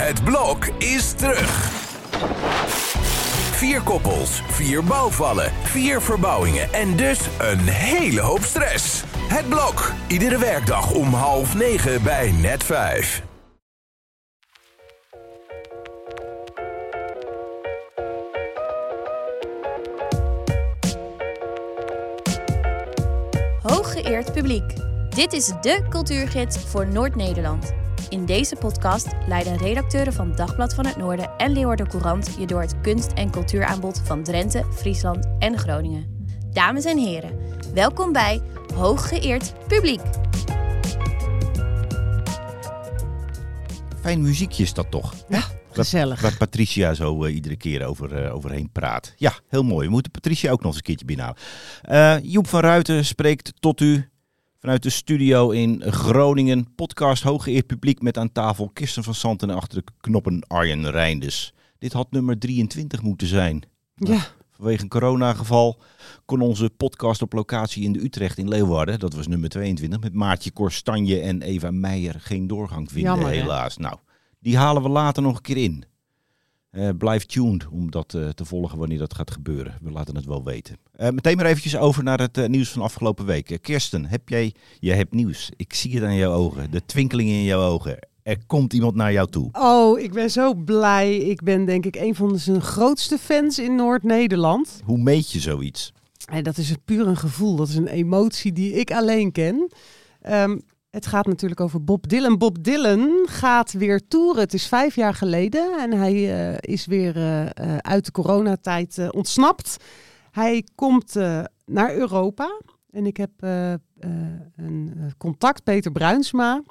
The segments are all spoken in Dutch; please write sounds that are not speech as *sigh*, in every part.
Het blok is terug. Vier koppels, vier bouwvallen, vier verbouwingen en dus een hele hoop stress. Het blok, iedere werkdag om half negen bij net vijf. Hooggeëerd publiek. Dit is de cultuurgids voor Noord-Nederland. In deze podcast leiden redacteuren van Dagblad van het Noorden en Leeuwarden Courant je door het kunst- en cultuuraanbod van Drenthe, Friesland en Groningen. Dames en heren, welkom bij Hooggeëerd publiek. Fijn muziekje is dat toch? Ja, gezellig. Waar Patricia zo uh, iedere keer over, uh, overheen praat. Ja, heel mooi. We moeten Patricia ook nog eens een keertje binnenhalen. Uh, Joep van Ruiten spreekt tot u vanuit de studio in Groningen. Podcast Hooggeëerd Publiek met aan tafel Kirsten van Santen en achter de knoppen Arjen Reinders. Dit had nummer 23 moeten zijn. Ja. Vanwege een coronageval kon onze podcast op locatie in de Utrecht in Leeuwarden, dat was nummer 22, met Maartje Korstanje en Eva Meijer geen doorgang vinden Jammer, hè? helaas. Nou, die halen we later nog een keer in. Uh, blijf tuned om dat uh, te volgen wanneer dat gaat gebeuren. We laten het wel weten. Uh, meteen maar eventjes over naar het nieuws van afgelopen week. Kirsten, heb jij, jij hebt nieuws. Ik zie het aan jouw ogen, de twinkeling in jouw ogen. Er komt iemand naar jou toe. Oh, ik ben zo blij. Ik ben denk ik een van zijn grootste fans in Noord-Nederland. Hoe meet je zoiets? Dat is puur een gevoel. Dat is een emotie die ik alleen ken. Um, het gaat natuurlijk over Bob Dylan. Bob Dylan gaat weer toeren. Het is vijf jaar geleden en hij uh, is weer uh, uh, uit de coronatijd ontsnapt. Hij komt naar Europa en ik heb een contact, Peter Bruinsma.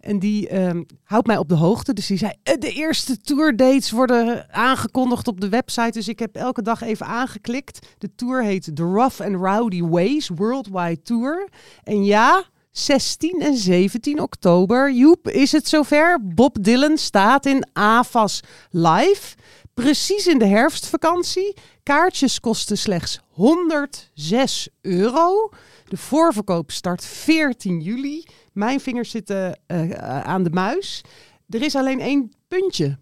En die ehm, houdt mij op de hoogte. Dus die zei, de eerste tourdates worden aangekondigd op de website. Dus ik heb elke dag even aangeklikt. De tour heet The Rough and Rowdy Ways Worldwide Tour. En ja, 16 en 17 oktober. Joep, is het zover? Bob Dylan staat in AFAS live. Precies in de herfstvakantie. Kaartjes kosten slechts 106 euro. De voorverkoop start 14 juli. Mijn vingers zitten uh, aan de muis. Er is alleen één puntje.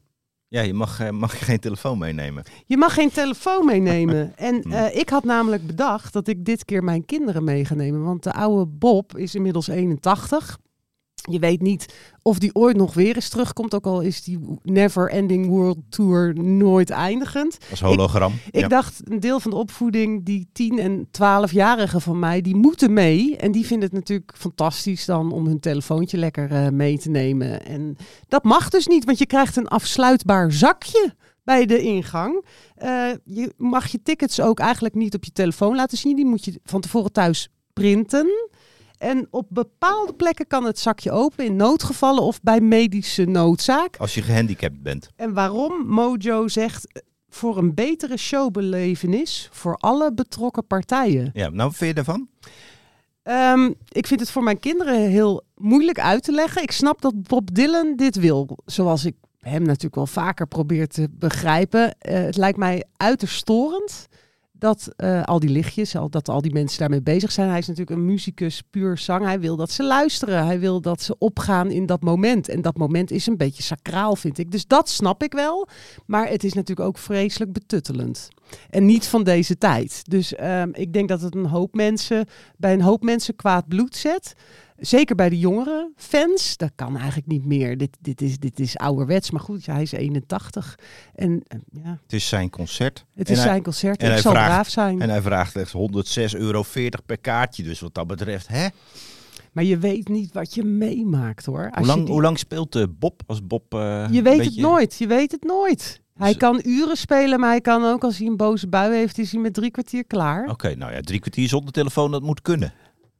Ja, je mag, uh, mag geen telefoon meenemen. Je mag geen telefoon meenemen. *laughs* en uh, ik had namelijk bedacht dat ik dit keer mijn kinderen mee ga nemen. Want de oude Bob is inmiddels 81. Je weet niet of die ooit nog weer eens terugkomt. Ook al is die Never Ending World Tour nooit eindigend. Als hologram. Ik, ik ja. dacht, een deel van de opvoeding, die 10 en 12-jarigen van mij, die moeten mee. En die vinden het natuurlijk fantastisch dan om hun telefoontje lekker uh, mee te nemen. En dat mag dus niet, want je krijgt een afsluitbaar zakje bij de ingang. Uh, je mag je tickets ook eigenlijk niet op je telefoon laten zien. Die moet je van tevoren thuis printen. En op bepaalde plekken kan het zakje open in noodgevallen of bij medische noodzaak. Als je gehandicapt bent. En waarom Mojo zegt voor een betere showbelevenis voor alle betrokken partijen. Ja, nou wat vind je daarvan? Um, ik vind het voor mijn kinderen heel moeilijk uit te leggen. Ik snap dat Bob Dylan dit wil, zoals ik hem natuurlijk wel vaker probeer te begrijpen. Uh, het lijkt mij uiterst storend dat uh, al die lichtjes, al, dat al die mensen daarmee bezig zijn. Hij is natuurlijk een muzikus, puur zang. Hij wil dat ze luisteren. Hij wil dat ze opgaan in dat moment. En dat moment is een beetje sacraal, vind ik. Dus dat snap ik wel. Maar het is natuurlijk ook vreselijk betuttelend. En niet van deze tijd. Dus um, ik denk dat het een hoop mensen, bij een hoop mensen kwaad bloed zet. Zeker bij de jongere fans. Dat kan eigenlijk niet meer. Dit, dit, is, dit is ouderwets. Maar goed, ja, hij is 81. En, ja. Het is zijn concert. Het is zijn concert. En, hij zal vraagt, braaf zijn. En hij vraagt slechts 106,40 euro per kaartje. Dus wat dat betreft, hè? Maar je weet niet wat je meemaakt hoor. Hoe lang, die... hoe lang speelt uh, Bob als Bob? Uh, je weet beetje... het nooit. Je weet het nooit. Hij kan uren spelen, maar hij kan ook als hij een boze bui heeft, is hij met drie kwartier klaar. Oké, okay, nou ja, drie kwartier zonder telefoon, dat moet kunnen.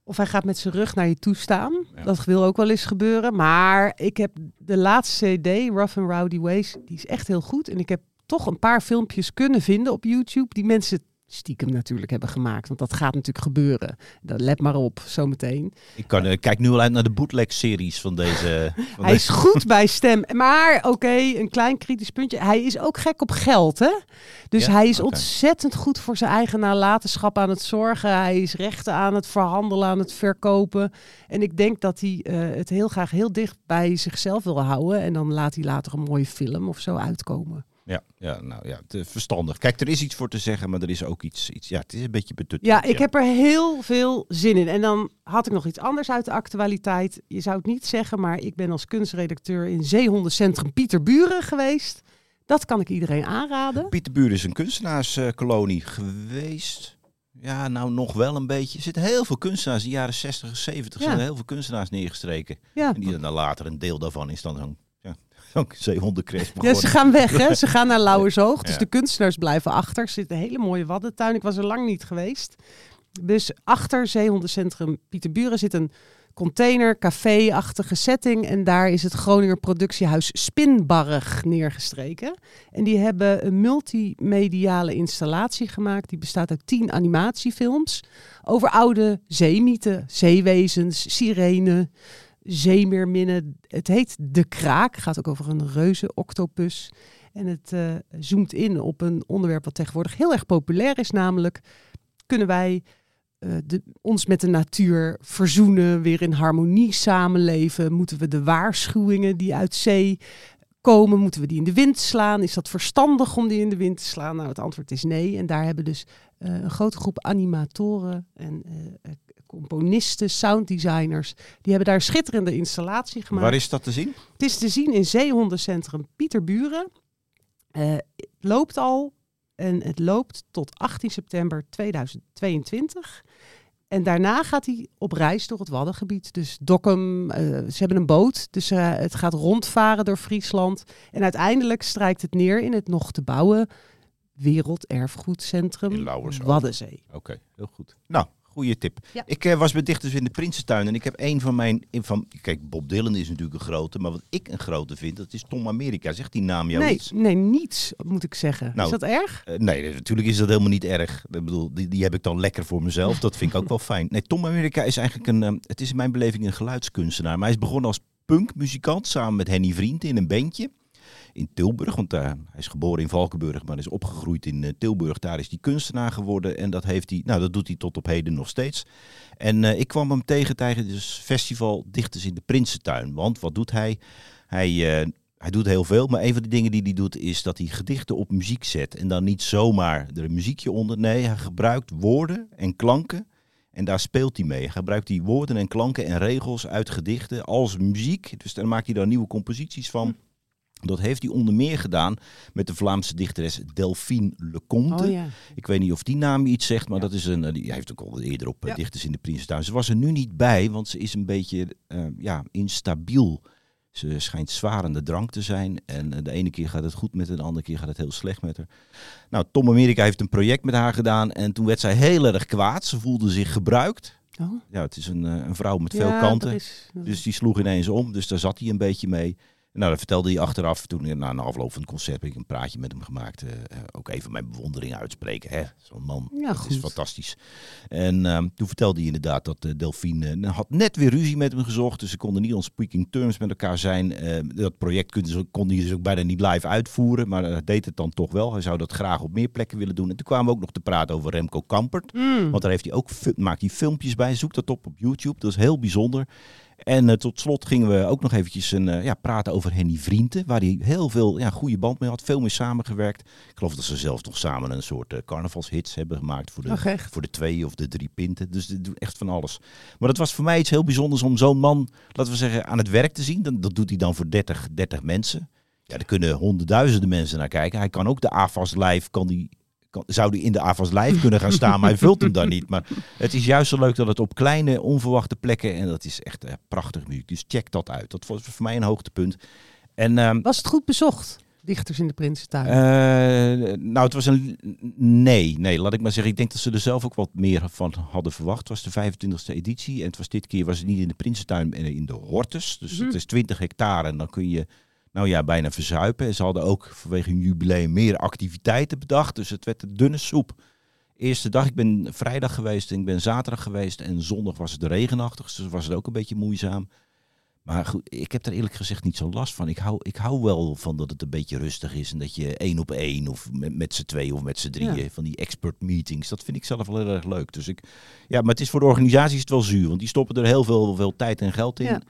Of hij gaat met zijn rug naar je toe staan. Ja. Dat wil ook wel eens gebeuren. Maar ik heb de laatste CD, Rough and Rowdy Ways, die is echt heel goed. En ik heb toch een paar filmpjes kunnen vinden op YouTube die mensen stiekem natuurlijk hebben gemaakt. Want dat gaat natuurlijk gebeuren. Dat, let maar op, zometeen. Ik kan, eh, kijk nu al uit naar de bootleg-series van deze. *laughs* Van Hij is goed bij stem. Maar oké, een klein kritisch puntje. Hij is ook gek op geld, hè? Dus Ja? hij is ontzettend goed voor zijn eigen nalatenschap aan het zorgen. Hij is rechten aan het verhandelen, aan het verkopen. En ik denk dat hij eh, het heel graag heel dicht bij zichzelf wil houden. En dan laat hij later een mooie film of zo uitkomen. Ja, ja, nou ja, te verstandig. Kijk, er is iets voor te zeggen, maar er is ook iets. iets ja, het is een beetje betut. Ja, ik heb er heel veel zin in. En dan had ik nog iets anders uit de actualiteit. Je zou het niet zeggen, maar ik ben als kunstredacteur in Zeehondencentrum Pieterburen geweest. Dat kan ik iedereen aanraden. Pieterbuur is een kunstenaarskolonie geweest. Ja, nou nog wel een beetje. Er zitten heel veel kunstenaars. In de jaren 60 en 70 Ja. zijn er heel veel kunstenaars neergestreken. Ja. En die dan later een deel daarvan is dan zo'n ja, zo'n zeehondencrash Ja, begonnen. ze gaan weg, hè? Ze gaan naar *laughs* Lauwershoog. Dus Ja. de kunstenaars blijven achter. Er zit een hele mooie waddentuin. Ik was er lang niet geweest. Dus achter Zeehondencentrum Pieterburen zit een container, café-achtige setting. En daar is het Groninger productiehuis Spinbarrig neergestreken. En die hebben een multimediale installatie gemaakt. Die bestaat uit tien animatiefilms over oude zeemieten, zeewezens, sirenen, zeemeerminnen. Het heet De Kraak. Gaat ook over een reuze octopus. En het eh, zoomt in op een onderwerp wat tegenwoordig heel erg populair is, namelijk kunnen wij eh, de, ons met de natuur verzoenen, weer in harmonie samenleven? Moeten we de waarschuwingen die uit zee komen, moeten we die in de wind slaan? Is dat verstandig om die in de wind te slaan? Nou, het antwoord is nee. En daar hebben dus eh, een grote groep animatoren en componisten, sounddesigners, die hebben daar een schitterende installatie gemaakt. Waar is dat te zien? Het is te zien in Zeehondencentrum Pieterburen. Eh, het loopt al en het loopt tot 18 september 2022. En daarna gaat hij op reis door het Waddengebied. Dus Dokkum, eh, ze hebben een boot, dus eh, het gaat rondvaren door Friesland. En uiteindelijk strijkt het neer in het nog te bouwen Werelderfgoedcentrum In. Waddenzee. Oké, heel goed. Nou, goede tip. Ja. Ik eh, was bij Dichters in de Prinsentuin en ik heb een van mijn... Van, kijk, Bob Dylan is natuurlijk een grote, maar wat ik een grote vind, dat is Tom America. Zegt die naam jou Nee, iets? nee, niets moet ik zeggen. Nou, is dat erg? Eh, nee, natuurlijk is dat helemaal niet erg. Ik bedoel, die, die heb ik dan lekker voor mezelf. Dat vind ik ook wel *laughs* fijn. Nee, Tom America is eigenlijk een... ehm, het is in mijn beleving een geluidskunstenaar. Maar hij is begonnen als punkmuzikant samen met Henny Vriend in een bandje. In Tilburg, want eh, hij is geboren in Valkenburg, maar is opgegroeid in eh, Tilburg. Daar is hij kunstenaar geworden en dat, heeft hij, nou, dat doet hij tot op heden nog steeds. En eh, ik kwam hem tegen tijdens het festival Dichters in de Prinsentuin. Want wat doet hij? Hij, eh, hij doet heel veel, maar een van de dingen die hij doet is dat hij gedichten op muziek zet. En dan niet zomaar er een muziekje onder. Nee, hij gebruikt woorden en klanken. En daar speelt hij mee. Hij gebruikt die woorden en klanken en regels uit gedichten als muziek. Dus daar maakt hij dan nieuwe composities van. Dat heeft hij onder meer gedaan met de Vlaamse dichteres Delphine Leconte. Oh ja. Ik weet niet of die naam iets zegt, maar Ja. dat is een. eh, Die heeft ook al eerder op eh, Ja. Dichters in de Prinsentuin. Ze was er nu niet bij, want ze is een beetje eh, ja, instabiel. Ze schijnt zwaar aan de drank te zijn. En de ene keer gaat het goed met haar, de andere keer gaat het heel slecht met haar. Nou, Tom America heeft een project met haar gedaan. En toen werd zij heel erg kwaad. Ze voelde zich gebruikt. Oh. Ja, het is een, een vrouw met veel kanten. is- Dus die sloeg ineens om. Dus daar zat hij een beetje mee. Nou, dat vertelde hij achteraf. Toen na een afloop van het concert heb ik een praatje met hem gemaakt. eh, eh, ook even mijn bewondering uitspreken. hè. Zo'n man, Ja, dat is fantastisch. En ehm, toen vertelde hij inderdaad dat eh, Delphine eh, had net weer ruzie met hem gezocht. Dus ze konden niet on speaking terms met elkaar zijn. Eh, dat project kon, ze, kon hij dus ook bijna niet live uitvoeren. Maar hij deed het dan toch wel. Hij zou dat graag op meer plekken willen doen. En toen kwamen we ook nog te praten over Remco Kampert. Mm. Want daar heeft hij ook, maakt hij filmpjes bij. Zoek dat op op YouTube. Dat is heel bijzonder. En eh, tot slot gingen we ook nog eventjes een, eh, ja, praten over Henny Vrienden. Waar hij heel veel ja, goede band mee had. Veel mee samengewerkt. Ik geloof dat ze zelfs nog samen een soort eh, carnavalshits hebben gemaakt. Voor de, voor de twee of de drie pinten. Dus doet echt van alles. Maar dat was voor mij iets heel bijzonders om zo'n man, laten we zeggen, aan het werk te zien. Dan, dat doet hij dan voor 30, 30 mensen. Ja, daar kunnen honderdduizenden mensen naar kijken. Hij kan ook de AFAS live, kan die, zou die in de AFAS live kunnen gaan staan, maar hij vult hem dan niet. Maar het is juist zo leuk dat het op kleine, onverwachte plekken, en dat is echt eh, prachtig muziek. Dus check dat uit. Dat was voor mij een hoogtepunt. En ehm, Was het goed bezocht? dichters in de Prinsentuin? Eh, nou, het was een. Nee, nee, laat ik maar zeggen. Ik denk dat ze er zelf ook wat meer van hadden verwacht. Het was de 25e editie. En het was dit keer was het niet in de Prinsentuin, maar in de Hortus. Dus Mhm. het is 20 hectare. En dan kun je. Nou ja, bijna verzuipen. En ze hadden ook vanwege hun jubileum meer activiteiten bedacht. Dus het werd een dunne soep. Eerste dag, ik ben vrijdag geweest en ik ben zaterdag geweest. En zondag was het regenachtig, dus was het ook een beetje moeizaam. Maar goed, ik heb er eerlijk gezegd niet zo last van. Ik hou, ik hou wel van dat het een beetje rustig is. En dat je één op één of met, met z'n twee of met z'n drieën Ja. van die expert meetings. Dat vind ik zelf wel heel erg leuk. Dus ik, ja, maar het is voor de organisatie is het wel zuur. Want die stoppen er heel veel, veel tijd en geld in. Ja.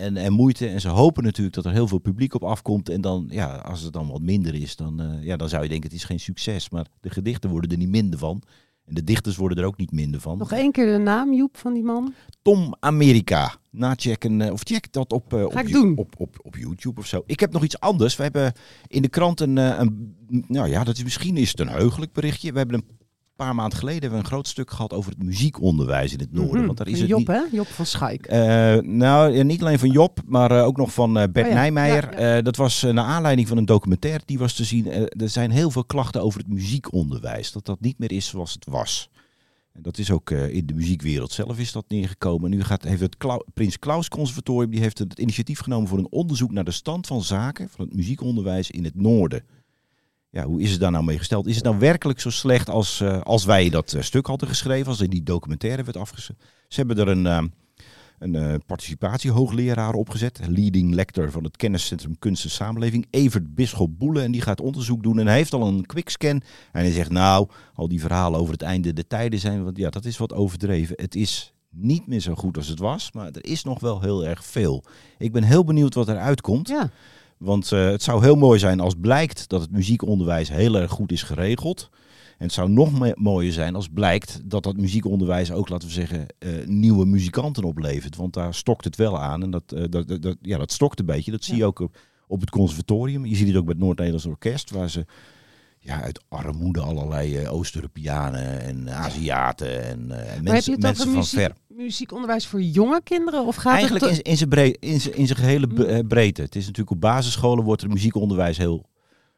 En, en moeite. En ze hopen natuurlijk dat er heel veel publiek op afkomt. En dan, ja, als het dan wat minder is, dan, eh, ja, dan zou je denken het is geen succes. Maar de gedichten worden er niet minder van. En de dichters worden er ook niet minder van. Nog één keer de naam, Joep, van die man. Tom Amerika. Nachecken, eh, of check dat op, eh, op, doen. Op, op, op YouTube of zo. Ik heb nog iets anders. We hebben in de krant een, een nou ja, dat is misschien is het een heugelijk berichtje. We hebben een paar maanden geleden hebben we een groot stuk gehad over het muziekonderwijs in het noorden. Mhm. Want daar is Van het Job, niet, hè? Job van Schaik. eh, nou, niet alleen van Job, maar eh, ook nog van eh, Bert Oh ja, Nijmeijer. ja, dat was naar aanleiding van een documentaire die was te zien. Er zijn heel veel klachten over het muziekonderwijs. Dat dat niet meer is zoals het was. En dat is ook in de muziekwereld zelf is dat neergekomen. Nu gaat, heeft het Klau- Prins Klaus Conservatorium die heeft het initiatief genomen voor een onderzoek naar de stand van zaken van het muziekonderwijs in het noorden. Ja, hoe is het daar nou mee gesteld? Is het nou werkelijk zo slecht als, eh, als wij dat eh, stuk hadden geschreven, als in die documentaire werd afgeschreven? Ze hebben er een, eh, een eh, participatiehoogleraar opgezet, leading lector van het kenniscentrum Kunst en Samenleving, Evert Bisschop Boele. En die gaat onderzoek doen en hij heeft al een quickscan. En hij zegt, nou, al die verhalen over het einde der tijden zijn, want ja, dat is wat overdreven. Het is niet meer zo goed als het was, maar er is nog wel heel erg veel. Ik ben heel benieuwd wat eruit komt. Ja. Want eh, het zou heel mooi zijn als blijkt dat het muziekonderwijs heel erg goed is geregeld. En het zou nog mooier zijn als blijkt dat dat muziekonderwijs ook, laten we zeggen, eh, nieuwe muzikanten oplevert. Want daar stokt het wel aan. En dat, eh, dat, dat, dat- ja, dat stokt een beetje. Dat zie je ook op, op het conservatorium. Je ziet het ook bij het Noord-Nederlands Orkest, waar ze ja, uit armoede allerlei eh, Oost-Europeanen en Aziaten en, eh, en Maar heb je mensen, het mensen over van muziek, ver. muziekonderwijs voor jonge kinderen? Of gaat Eigenlijk het in, in zijn gehele be- eh, breedte. Het is natuurlijk op basisscholen wordt het muziekonderwijs heel,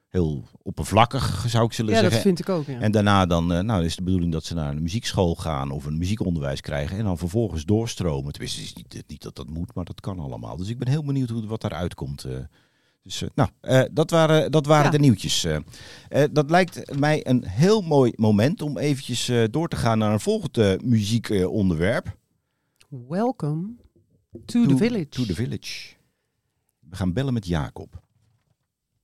heel oppervlakkig, zou ik zullen Ja, dat zeggen. vind ik ook. Ja. En daarna dan, nou, is de bedoeling dat ze naar een muziekschool gaan of een muziekonderwijs krijgen en dan vervolgens doorstromen. Tenminste, het is niet, niet dat dat moet, maar dat kan allemaal. Dus ik ben heel benieuwd hoe, wat daaruit komt. Dus, eh, nou, eh, dat waren, dat waren Ja. de nieuwtjes. eh. Dat lijkt mij een heel mooi moment om eventjes door te gaan naar een volgend muziekonderwerp. Welcome to, the village. To the village. We gaan bellen met Jacob.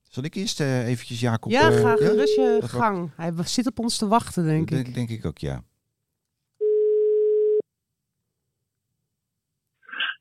Zal ik eerst eh, eventjes Jacob... ja, ga gerust je gang. Hij zit op ons te wachten, denk denk, ik. denk ik ook, ja.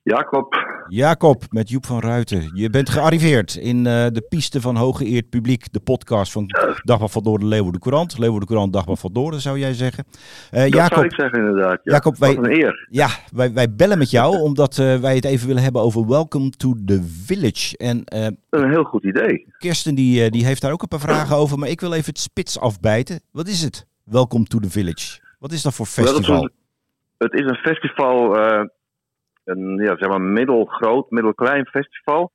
Jacob, Jacob, met Joep van Ruiten. Je bent gearriveerd in eh, de piste van hooggeëerd publiek. De podcast van Dagblad van Noorden, Leeuwarden Courant. Leeuwarden Courant, Dagblad van Noorden, zou jij zeggen. Eh, dat Jacob, zou ik zeggen inderdaad. Ja. Jacob, wij- Wat een eer. ja, wij, wij bellen met jou omdat eh, wij het even willen hebben over Welcome to the Village. En Een heel goed idee. Kirsten die, die heeft daar ook een paar vragen over, maar ik wil even het spits afbijten. Wat is het? Welcome to the Village. Wat is dat voor festival? Het is een, het is een festival, een ja, zeg maar middelgroot, middelklein festival.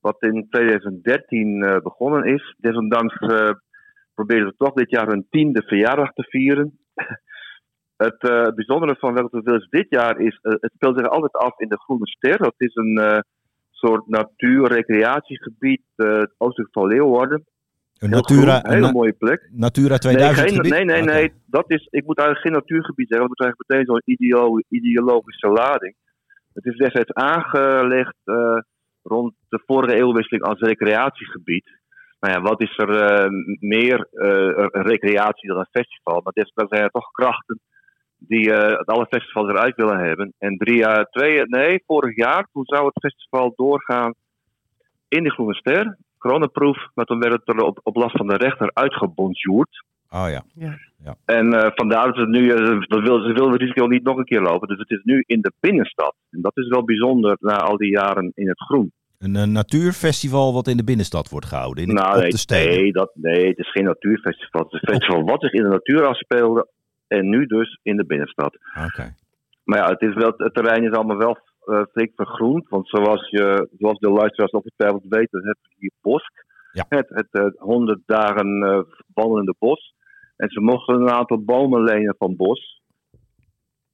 Wat in 2013 eh, begonnen is. Desondanks eh proberen we toch dit jaar hun tiende verjaardag te vieren. *laughs* Het eh, bijzondere van to the Village dit jaar is, het speelt zich altijd af in de Groene Ster. Dat is een soort natuur-recreatiegebied, het oostelijk van Leeuwarden. Een Heel Natura, groen, een hele mooie plek. Natura 2000 nee, geen, nee, nee, nee. Dat is, ik moet eigenlijk geen natuurgebied zeggen, want dan krijg ik meteen zo'n ideo- ideologische lading. Het is destijds aangelegd eh, rond de vorige eeuwwisseling als recreatiegebied. Nou ja, wat is er eh, meer eh, recreatie dan een festival? Maar des- daar zijn er toch krachten die het alle festivals eruit willen hebben. En drie jaar, twee, nee, vorig jaar, toen zou het festival doorgaan in de Groene Ster. Coronaproof, maar toen werd het op, op last van de rechter uitgebonjourd. Oh ja. En eh, vandaar dat ze nu, eh, dat wil, ze willen het risico niet nog een keer lopen. Dus het is nu in de binnenstad. En dat is wel bijzonder na al die jaren in het groen. Een, eh, natuurfestival wat in de binnenstad wordt gehouden. In het, nou, op nee, de steden. nee, dat, nee, het is geen natuurfestival. Het is een festival wat zich in de natuur afspeelde. En nu dus in de binnenstad. Oké. Maar ja, het, is wel, het terrein is allemaal wel eh flink vergroend. Want zoals, je, zoals de luisteraars ongetwijfeld weten, heb je hier Bosk. Ja. Het, het eh, 100 dagen eh, wandelende bos. En ze mochten een aantal bomen lenen van bos.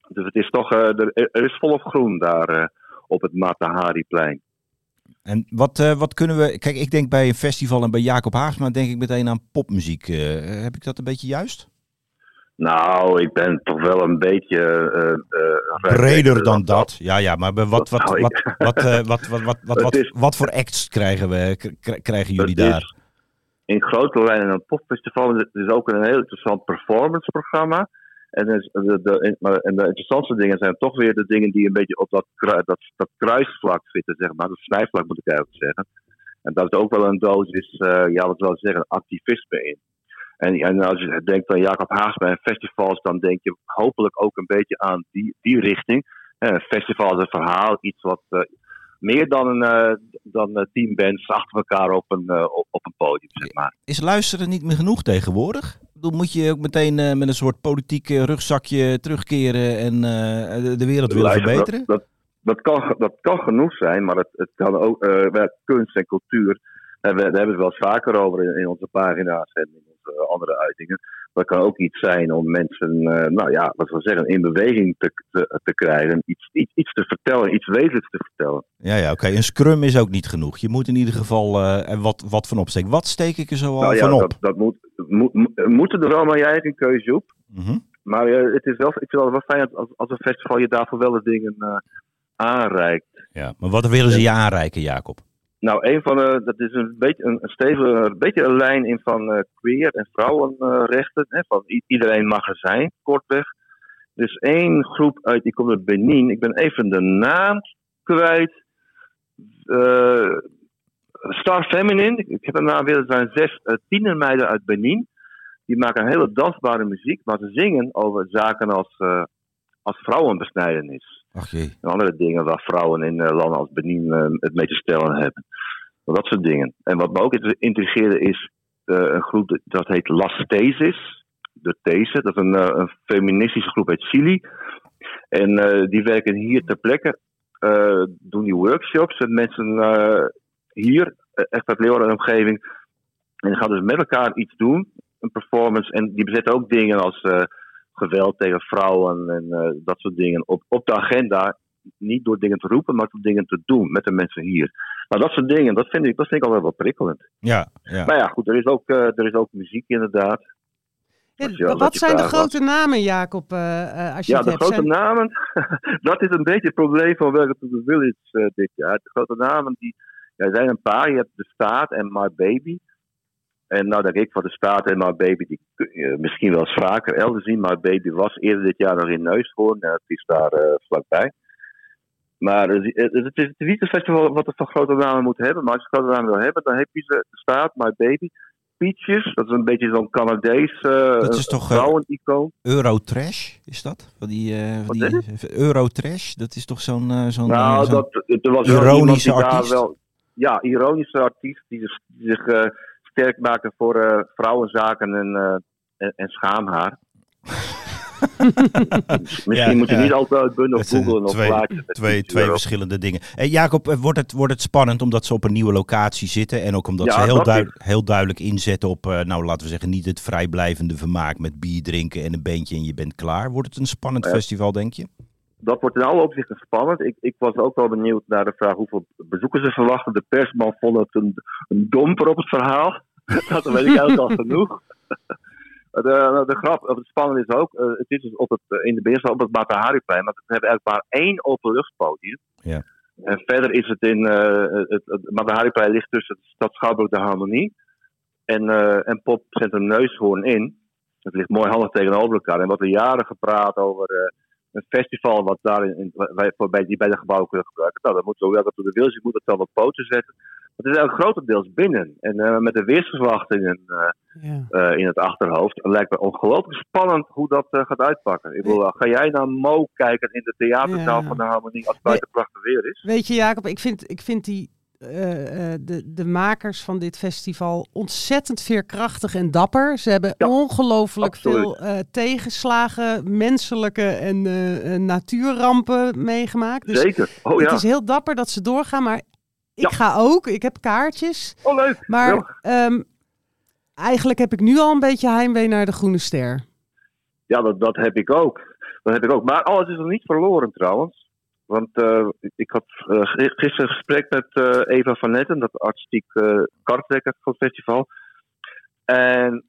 Dus het is toch, eh, er, is volop groen daar eh, op het Matahari-plein. En wat, eh, wat kunnen we... Kijk, ik denk bij een festival en bij Jacob Haagsma denk ik meteen aan popmuziek. Heb ik dat een beetje juist? Nou, ik ben toch wel een beetje. Breder dan dat. Ja, ja, maar bij wat, wat, Nou, wat, wat, wat, wat, *laughs* wat, wat, wat, wat voor acts krijgen, we, krijgen jullie daar? In grote lijnen een popfestival. Het is ook een heel interessant performanceprogramma. En, dus de, de, en de interessantste dingen zijn toch weer de dingen die een beetje op dat, dat, dat kruisvlak zitten, zeg maar. Dat snijvlak moet ik eigenlijk zeggen. En daar is ook wel een dosis, eh ja, wat wil zeggen, activisme in. En, en als je denkt aan Jacob Haagsma en festivals, dan denk je hopelijk ook een beetje aan die, die richting. Eh, Een festival is een verhaal, iets wat eh, meer dan een eh, dan eh, tien bands achter elkaar op een, eh, op, een podium, zeg maar. Is luisteren niet meer genoeg tegenwoordig? Bedoel, moet je ook meteen met een soort politiek rugzakje terugkeren en de- wereld willen verbeteren? Dat, dat, dat, kan, dat kan genoeg zijn, maar het, het kan ook kunst en cultuur. En we, daar hebben we het wel eens vaker over in, in onze pagina's en in onze andere uitingen. Dat kan ook iets zijn om mensen, eh, nou ja, wat we zeggen, in beweging te, te, te krijgen. Iets, iets, iets te vertellen, iets wezenlijks te vertellen. Ja, ja, oké. Een scrum is ook niet genoeg. Je moet in ieder geval eh, wat, wat van opsteken. Wat steek ik er zo al nou ja, van op? dat, dat moet, moet, moet- moeten er wel maar jij eigen keuze op. Mhm. Maar eh, het is wel, ik vind het wel fijn als, als een festival je daarvoor wel de dingen aanreikt. ja. Maar wat willen ze je aanreiken, Jacob? Nou, een van de, dat is een beetje een, stevige, beetje een lijn in van eh, queer en vrouwenrechten. hè, van iedereen mag er zijn, kortweg. Dus één groep uit, die komt uit Benin. Ik ben even de naam kwijt. Eh, Star Feminine. Ik heb een naam weer. Er zijn zes uh, tienermeiden uit Benin. Die maken hele dansbare muziek, maar ze zingen over zaken als, eh, als vrouwenbesnijdenis En andere dingen waar vrouwen in eh, landen als Benin eh, het mee te stellen hebben. Dat soort dingen. En wat me ook intrigeerde is eh, een groep dat heet Las Thesis. De These, dat is een, een feministische groep uit Chili. En die werken hier ter plekke, doen die workshops met mensen hier, echt uit Leeuwarden en omgeving. En gaan dus met elkaar iets doen, een performance. En die bezetten ook dingen als geweld tegen vrouwen en eh, dat soort dingen op, op de agenda. Niet door dingen te roepen, maar door dingen te doen met de mensen hier. Nou, dat soort dingen, dat vind ik, dat vind ik altijd wel prikkelend. Ja, ja. Maar ja, goed, er is ook, eh, er is ook muziek inderdaad. Ja, je- wat zijn de was. grote namen, Jacob, eh, eh, als je Ja, het de hebt? grote Zijn- namen, *laughs* dat is een beetje het probleem van Welcome to the Village dit jaar. De grote namen, die, ja, er zijn een paar. Je hebt De Staat en My Baby. En nou denk ik van De Staat en My Baby, die kun je misschien wel eens vaker elders zien. My Baby was eerder dit jaar nog in Neushoorn. Ja, het is daar eh, vlakbij. Maar eh, het, is niet een festival wat het van grote namen moet hebben. Maar als je grote namen wil hebben, dan heb je ze. De Staat, My Baby. Peaches, dat is een beetje zo'n Canadees uh, Dat is toch, eh. Eurotrash, is dat? Van die, eh, van die, Eurotrash, dat is toch zo'n... eh, zo'n Nou, eh, dat, er was wel ironische iemand die daar artiest? wel, ja, ironische artiest die zich, die zich eh, sterk maakte voor eh, vrouwenzaken en, eh, en, en schaamhaar. *laughs* Misschien Ja, moet je ja. niet altijd zijn googlen of twee, plaatjes. met twee, twee verschillende dingen. Eh, Jacob, wordt het, wordt het spannend omdat ze op een nieuwe locatie zitten en ook omdat Ja, ze heel, duid- heel duidelijk inzetten op, nou laten we zeggen, niet het vrijblijvende vermaak met bier drinken en een beentje en je bent klaar. Wordt het een spannend festival, denk je? Dat wordt in alle opzichten spannend. Ik, ik was ook wel benieuwd naar de vraag hoeveel bezoekers ze verwachten. De persman vond het een, een domper op het verhaal. *laughs* dat weet ik eigenlijk al *laughs* genoeg. *laughs* De, de grap, of het spannende is ook, eh, het is dus op het, eh, in de binnenstad op het Matahari-plein, maar we hebben eigenlijk maar één openluchtpodium. Ja. En verder is het in, eh, het, het Matahari-plein ligt tussen de stad Schouwburg de Harmonie en, eh en popcentrum Neushoorn in. Het ligt mooi handig tegenover elkaar. En wat er jaren gepraat over een festival wat daar in, wij, voor- bij, die bij de gebouwen kunnen gebruiken. Nou, dan moet zo wel dat de wil, je moet het dan wat poten zetten. Het is eigenlijk grotendeels binnen. En eh, met de weersverwachtingen eh, Ja. eh, in het achterhoofd. lijkt me ongelooflijk spannend hoe dat gaat uitpakken. Ik bedoel, ga jij naar Mo kijken in de theaterzaal Ja. van de Harmonie als het buiten prachtig weer is? Weet je, Jacob, ik vind, ik vind die, eh, eh, de, de makers van dit festival ontzettend veerkrachtig en dapper. Ze hebben Ja, ongelooflijk absoluut. veel eh, tegenslagen, menselijke en eh, natuurrampen meegemaakt. Dus Zeker. Oh het ja. is heel dapper dat ze doorgaan, maar ik ga ook. Ik heb kaartjes. Oh, leuk. Maar ehm, eigenlijk heb ik nu al een beetje heimwee naar de Groene Ster. Ja, dat, dat heb ik ook. Dat heb ik ook. Maar alles is nog niet verloren trouwens. Want eh, ik had eh, gisteren een gesprek met eh, Eva van Netten, dat artistiek uh, karttrekker van het festival. En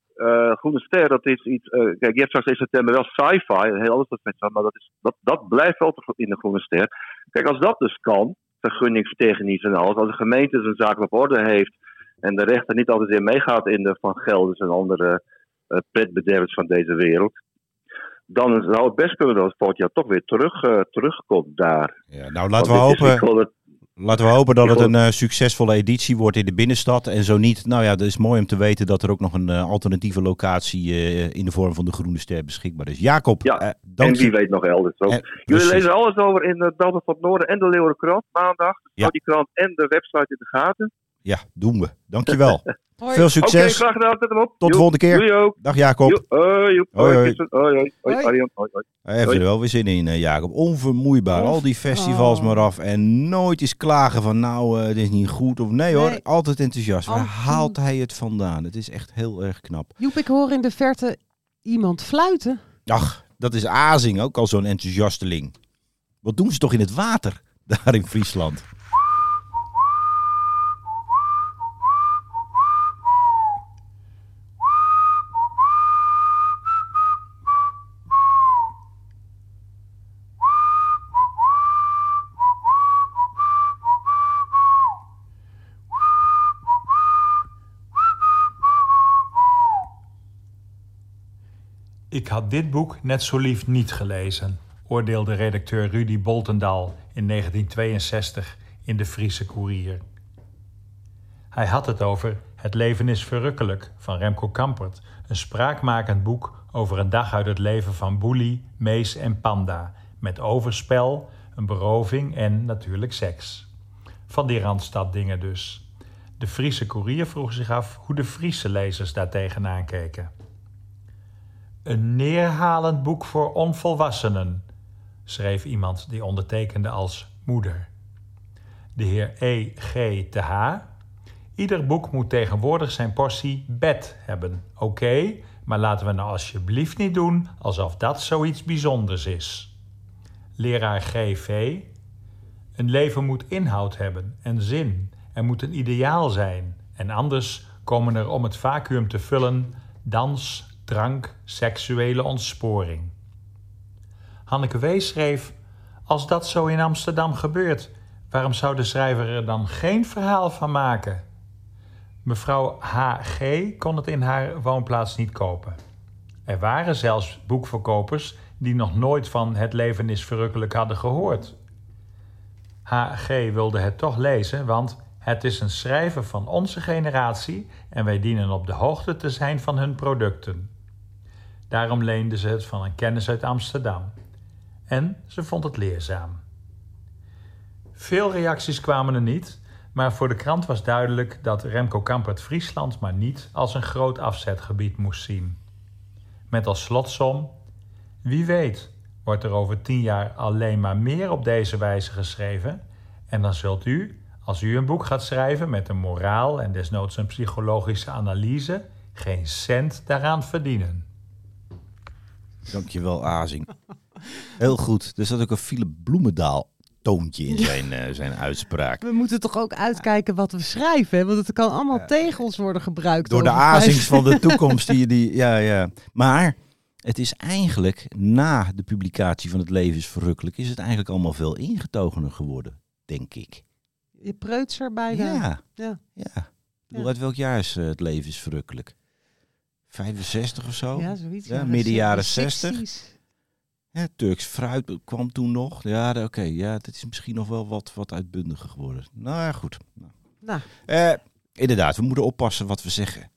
Groene Ster, dat is iets. kijk, je hebt straks in september wel sci-fi, een heel ander soort festival, maar dat, dat, dat blijft wel in de Groene Ster. Kijk, als dat dus kan, vergunningstechnisch en alles, als de gemeente zijn zaken op orde heeft en de rechter niet altijd weer meegaat in de Van Gelders en andere pretbedervers van deze wereld dan zou het best kunnen dat het volgend jaar toch weer terug, eh, terugkomt daar. Ja, nou, laten we, Want hopen, dat- laten we hopen dat het een eh, succesvolle editie wordt in de binnenstad. En zo niet, nou ja, het is mooi om te weten dat er ook nog een eh, alternatieve locatie in de vorm van de Groene Ster beschikbaar is. Jacob, Ja, en wie weet nog elders ook. Jullie lezen alles over in de Belden van het Noorden en de Leeuwenkrant maandag. Dus Ja. Die krant en de website in de gaten. Ja, doen we. Dankjewel. *laughs* Hoi. Veel Oké, succes. graag gedaan. Zet hem op. Tot de volgende keer. Ook. Dag Jacob. Joep. Hoi, joep. Hoi, Hoi, hoi. Hoi, hoi. Hoi, Hoi. Arjan. Hoi, hoi. Hij heeft er wel weer zin in, eh, Jacob. Onvermoeibaar. Of- Al die festivals Oh. maar af. En nooit eens klagen van nou, eh dit is niet goed. Of nee hoor, Nee. altijd enthousiast. Waar haalt hij het vandaan? Het is echt heel erg knap. Joep, ik hoor in de verte iemand fluiten. Ach, dat is Azing, ook al zo'n enthousiasteling. Wat doen ze toch in het water *laughs* daar in Friesland? Ik had dit boek net zo lief niet gelezen, oordeelde redacteur Rudy Boltendaal in 1962 in de Friese Courier. Hij had het over Het leven is verrukkelijk van Remco Kampert, een spraakmakend boek over een dag uit het leven van Boelie, Mees en Panda, met overspel, een beroving en natuurlijk seks. Van die randstaddingen dus. De Friese Courier vroeg zich af hoe de Friese lezers daar tegenaan keken. Een neerhalend boek voor onvolwassenen, schreef iemand die ondertekende als moeder. De heer E. G. te H. Ieder boek moet tegenwoordig zijn portie bed hebben. Oké, maar laten we nou alsjeblieft niet doen alsof dat zoiets bijzonders is. Leraar G.V. Een leven moet inhoud hebben en zin. Er moet een ideaal zijn. En anders komen er om het vacuüm te vullen dans, drank, seksuele ontsporing. Hanneke Wees schreef: Als dat zo in Amsterdam gebeurt, waarom zou de schrijver er dan geen verhaal van maken? Mevrouw H.G. kon het in haar woonplaats niet kopen. Er waren zelfs boekverkopers die nog nooit van Het leven is verrukkelijk hadden gehoord. H.G. wilde het toch lezen, want het is een schrijver van onze generatie en wij dienen op de hoogte te zijn van hun producten. Daarom leende ze het van een kennis uit Amsterdam. En ze vond het leerzaam. Veel reacties kwamen er niet, maar voor de krant was duidelijk dat Remco Kampert Friesland maar niet als een groot afzetgebied moest zien. Met als slotsom: Wie weet, wordt er over tien jaar alleen maar meer op deze wijze geschreven, en dan zult u, als u een boek gaat schrijven met een moraal en desnoods een psychologische analyse, geen cent daaraan verdienen. Dankjewel, Azing. Heel goed. Er zat ook een Philip Bloemendaal toontje in zijn, eh, zijn uitspraak. We moeten toch ook uitkijken wat we schrijven, hè? want het kan allemaal tegen ons worden gebruikt. Door de Azings van de *laughs* toekomst. Die, die, ja, ja. Maar het is eigenlijk na de publicatie van Het Leven is Verrukkelijk... is het eigenlijk allemaal veel ingetogener geworden, denk ik. Je preutser bijna. Ja, Ja. ja. Ik bedoel, uit welk jaar is eh, Het Leven is Verrukkelijk? 65 of zo? Ja, zoiets. Ja, midden jaren De 60. 60s. Ja, Turks fruit kwam toen nog. Ja, oké. ja, dat is misschien nog wel wat, wat uitbundiger geworden. Nou ja, goed. Nou. Nou, Eh, inderdaad, we moeten oppassen wat we zeggen.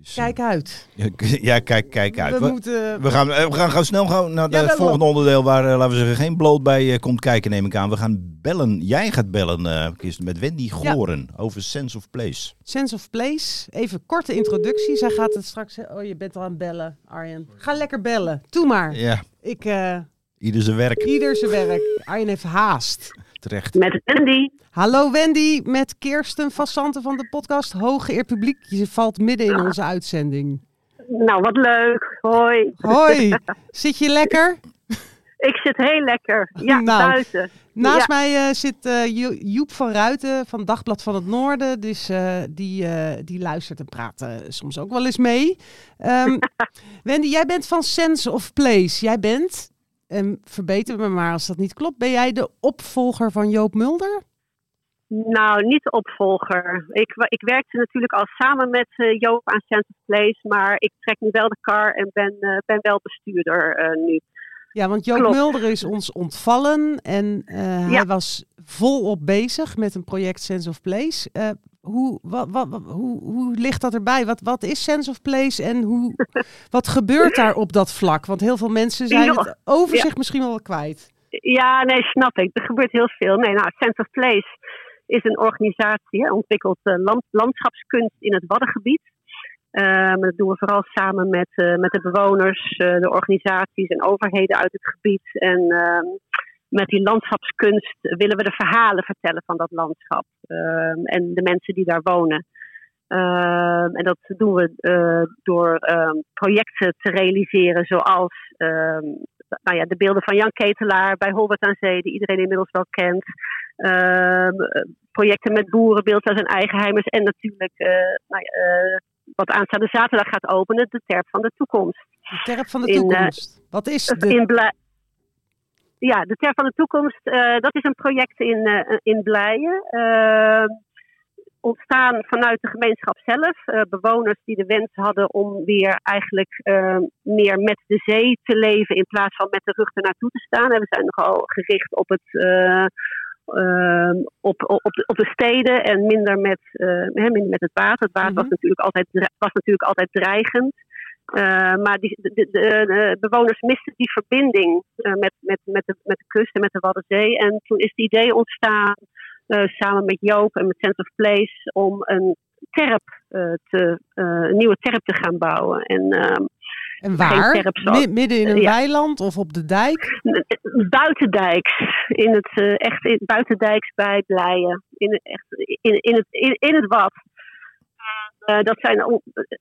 Dus, eh, kijk uit. *laughs* Ja, kijk, kijk uit. We, We, moeten... we gaan, eh, we gaan, gaan snel gaan naar het volgende onderdeel waar, eh, laten we zeggen, geen bloot bij eh, komt kijken, neem ik aan. We gaan bellen. Jij gaat bellen, eh Kirsten, met Wendy Goren over Sense of Place. Sense of Place. Even korte introductie. Zij gaat het straks... Oh, je bent al aan het bellen, Arjen. Ga lekker bellen. Doe maar. Ja, Ik... eh, ieder zijn werk. ieder zijn werk. Arjen heeft haast. Terecht. Met Wendy. Hallo Wendy, met Kirsten Vassanten van de podcast Hoge Eer Publiek. Je valt midden in onze uitzending. Nou, wat leuk. Hoi. Hoi, *laughs* zit je lekker? Ik zit heel lekker. Ja, *laughs* Nou, buiten. Naast Ja. mij eh, zit eh, Jo- Joep van Ruiten van Dagblad van het Noorden. Dus eh, die, eh, die luistert en praat soms ook wel eens mee. Ehm, *laughs* Wendy, jij bent van Sense of Place. Jij bent, en verbeter me maar als dat niet klopt, ben jij de opvolger van Joop Mulder? Nou, niet de opvolger. Ik, ik werkte natuurlijk al samen met eh, Joop aan Center Place, maar ik trek nu wel de kar en ben, eh, ben wel bestuurder eh, nu. Ja, want Joop Klopt. Mulder is ons ontvallen en hij was volop bezig met een project Sense of Place. Hoe, wat, wat, hoe, hoe ligt dat erbij? Wat, wat is Sense of Place en hoe, *laughs* wat gebeurt daar op dat vlak? Want heel veel mensen zijn het overzicht misschien wel kwijt. Ja, nee, snap ik. Er gebeurt heel veel. Nee, nou, Sense of Place is een organisatie, hè, ontwikkelt eh, land, landschapskunst in het Waddengebied. Ehm, dat doen we vooral samen met, eh, met de bewoners, eh, de organisaties en overheden uit het gebied. En ehm, met die landschapskunst willen we de verhalen vertellen van dat landschap ehm, en de mensen die daar wonen. Ehm, en dat doen we eh, door ehm, projecten te realiseren zoals nou ja, de beelden van Jan Ketelaar bij Holbert aan Zee, die iedereen inmiddels wel kent. Projecten met boeren, beeldhuis en eigenheimers. En natuurlijk, eh, nou ja, eh, wat aanstaande zaterdag gaat openen, de terp van de toekomst. De terp van de In, toekomst. wat is de... In ja, de Ter van de Toekomst, eh, dat is een project in, eh, in Blijen. Eh, ontstaan vanuit de gemeenschap zelf. Bewoners die de wens hadden om weer eigenlijk meer met de zee te leven in plaats van met de rug ernaartoe te staan. En we zijn nogal gericht op het. eh, ehm, op, op, op, de, steden en minder met, hè, minder met het water. Het water was, Mhm. natuurlijk altijd, was natuurlijk altijd dreigend. Eh, maar die, de, de, de- de bewoners misten die verbinding eh, met, met, met, de, met de kust en met de Waddenzee. En toen is het idee ontstaan, eh, samen met Joop en met Sense of Place, om een terp eh, te, eh, een nieuwe terp te gaan bouwen. En ehm, en waar? zoals- midden in een Ja. weiland of op de dijk? buitendijks, in het, eh, echt in, buitendijks bij Blijen, in, het- echt, in, in, het, in, in het Wad. Eh, dat zijn,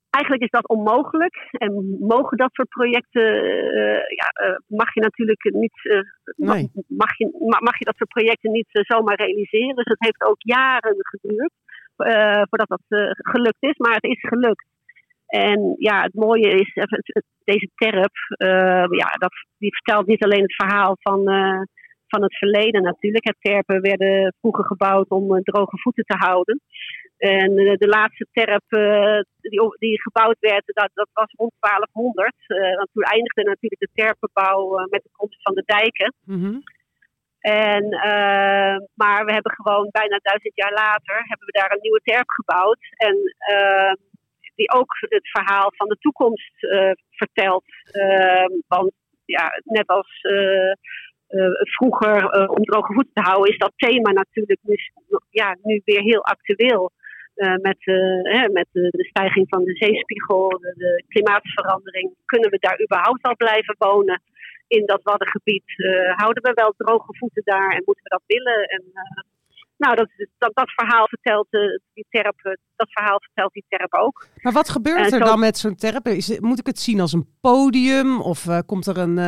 eigenlijk is dat onmogelijk. En mogen dat soort projecten, eh, ja, eh, mag je natuurlijk niet, Nee. mag, je, ma- mag je dat soort projecten niet zomaar realiseren. Dus het heeft ook jaren geduurd voordat dat gelukt is, maar het is gelukt. En ja, het mooie is, deze terp, ja, dat, die vertelt niet alleen het verhaal van, van het verleden natuurlijk. Het terpen werden vroeger gebouwd om droge voeten te houden. En eh, de laatste terp eh, die, die gebouwd werd, dat, dat was rond 1200. Eh, want toen eindigde natuurlijk de terpenbouw met de komst van de dijken. Mhm. En, maar we hebben gewoon bijna duizend jaar later hebben we daar een nieuwe terp gebouwd. En eh, die ook het verhaal van de toekomst vertelt. Eh, want ja, net als vroeger om droge voeten te houden, is dat thema natuurlijk nu, ja, nu weer heel actueel. Eh, met eh, hè, met de, de stijging van de zeespiegel, de, de klimaatverandering. Kunnen we daar überhaupt al blijven wonen? in dat Waddengebied. eh, houden we wel droge voeten daar en moeten we dat willen? En, eh, nou, dat, dat, dat verhaal vertelt eh, die terp, dat verhaal vertelt die terp ook. Maar wat gebeurt er zo- dan met zo'n terp? Is, moet ik het zien als een podium? Of komt er een,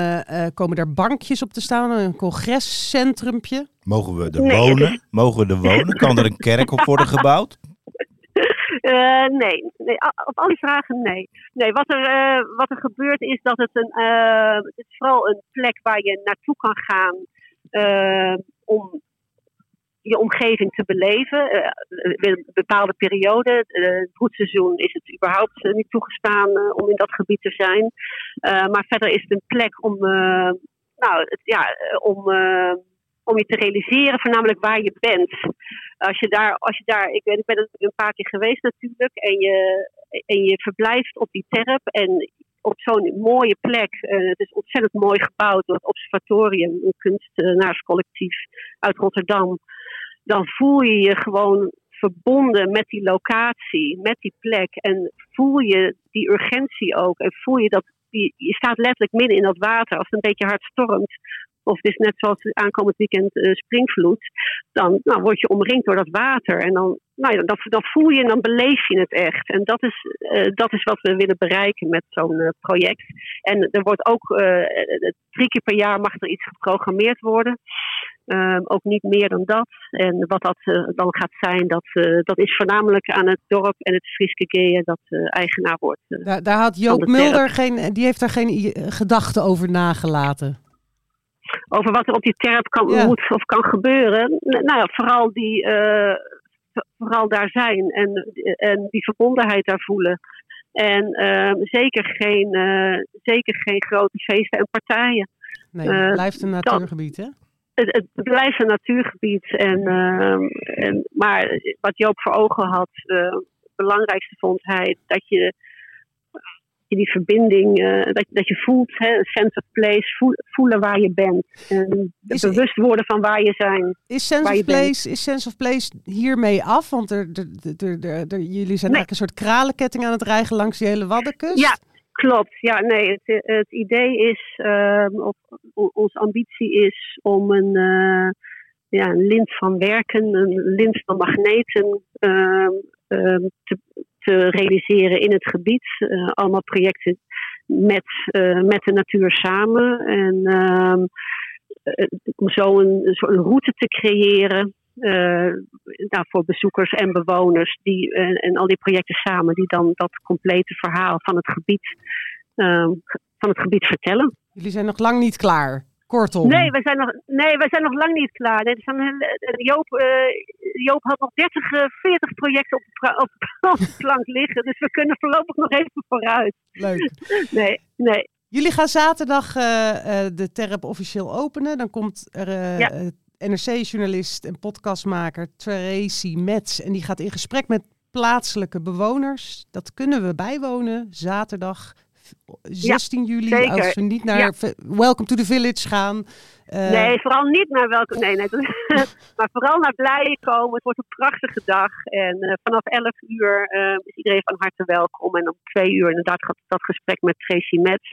komen er bankjes op te staan? Een congrescentrumpje? Mogen we er Nee, wonen? Mogen we er wonen? Kan er een kerk op worden gebouwd? Eh, nee, nee, op al die vragen nee. Nee, wat er, eh, wat er gebeurt is dat het een, eh, het is vooral een plek waar je naartoe kan gaan om je omgeving te beleven. Een bepaalde periode, het broedseizoen, is het überhaupt niet toegestaan om in dat gebied te zijn. Maar verder is het een plek om, nou, ja, om, om je te realiseren, voornamelijk waar je bent. Als je daar, als je daar ik, ben, ik ben er een paar keer geweest natuurlijk, en je, en je verblijft op die terp en op zo'n mooie plek. eh, het is ontzettend mooi gebouwd door het Observatorium, een kunstenaarscollectief uit Rotterdam. Dan voel je je gewoon verbonden met die locatie, met die plek. En voel je die urgentie ook. En voel je dat je staat letterlijk midden in dat water. Als het een beetje hard stormt, of het is net zoals aankomend weekend uh, springvloed, dan nou, word je omringd door dat water. En dan, nou ja, dan voel je en dan beleef je het echt. En dat is, uh, dat is wat we willen bereiken met zo'n uh, project. En er wordt ook drie keer per jaar mag er iets geprogrammeerd worden. Um, ook niet meer dan dat. En wat dat uh, dan gaat zijn, dat, uh, dat is voornamelijk aan het dorp en het Frieske Geeën dat eigenaar wordt. daar, daar had Joop Mulder geen, die heeft daar geen gedachten over nagelaten. Over wat er op die terp kan, ja. moet of kan gebeuren. Nou ja, vooral, die, vooral daar zijn en, en die verbondenheid daar voelen. En ehm, zeker, geen, zeker geen grote feesten en partijen. Nee, het blijft een natuurgebied, hè? het, het blijft een natuurgebied. En, uh, en, maar wat Joop voor ogen had, het belangrijkste vond hij dat je die verbinding, uh, dat, dat je voelt, hè, een sense of place, voel, voelen waar je bent. En is, bewust worden van waar je zijn. Is sense, of place, is sense of place hiermee af? Want er, er, er, er jullie zijn nee. eigenlijk een soort kralenketting aan het rijgen langs die hele Waddenkust. Ja, Klopt, ja, nee. Het, het idee is, uh, of onze ambitie is om een, uh, ja, een lint van werken, een lint van magneten uh, te, te, realiseren in het gebied. Eh, allemaal projecten met, eh, met de natuur samen. En ehm, om zo een, soort route te creëren nou, voor bezoekers en bewoners die, en, al die projecten samen, die dan dat complete verhaal van het gebied, uh, van het gebied vertellen. Jullie zijn nog lang niet klaar. Kortom. Nee, we zijn nog, nee, we zijn nog lang niet klaar. Nee, zijn, Joop, uh, Joop had nog 30, 40 projecten op de, op, *laughs* op de plank liggen. Dus we kunnen voorlopig nog even vooruit. Leuk. *laughs* Nee, nee. Jullie gaan zaterdag de Terp officieel openen. Dan komt er ja. NRC-journalist en podcastmaker Tracy Metz. En die gaat in gesprek met plaatselijke bewoners. Dat kunnen we bijwonen zaterdag 16 ja, juli. Zeker. Als we niet naar ja. Welcome to the Village gaan. Uh, nee, vooral niet naar Welcome. Nee, nee. *laughs* maar vooral naar Blijen komen. Het wordt een prachtige dag. En uh, vanaf 11 uur uh, is iedereen van harte welkom. En om twee uur inderdaad gaat dat gesprek met Tracy Metz.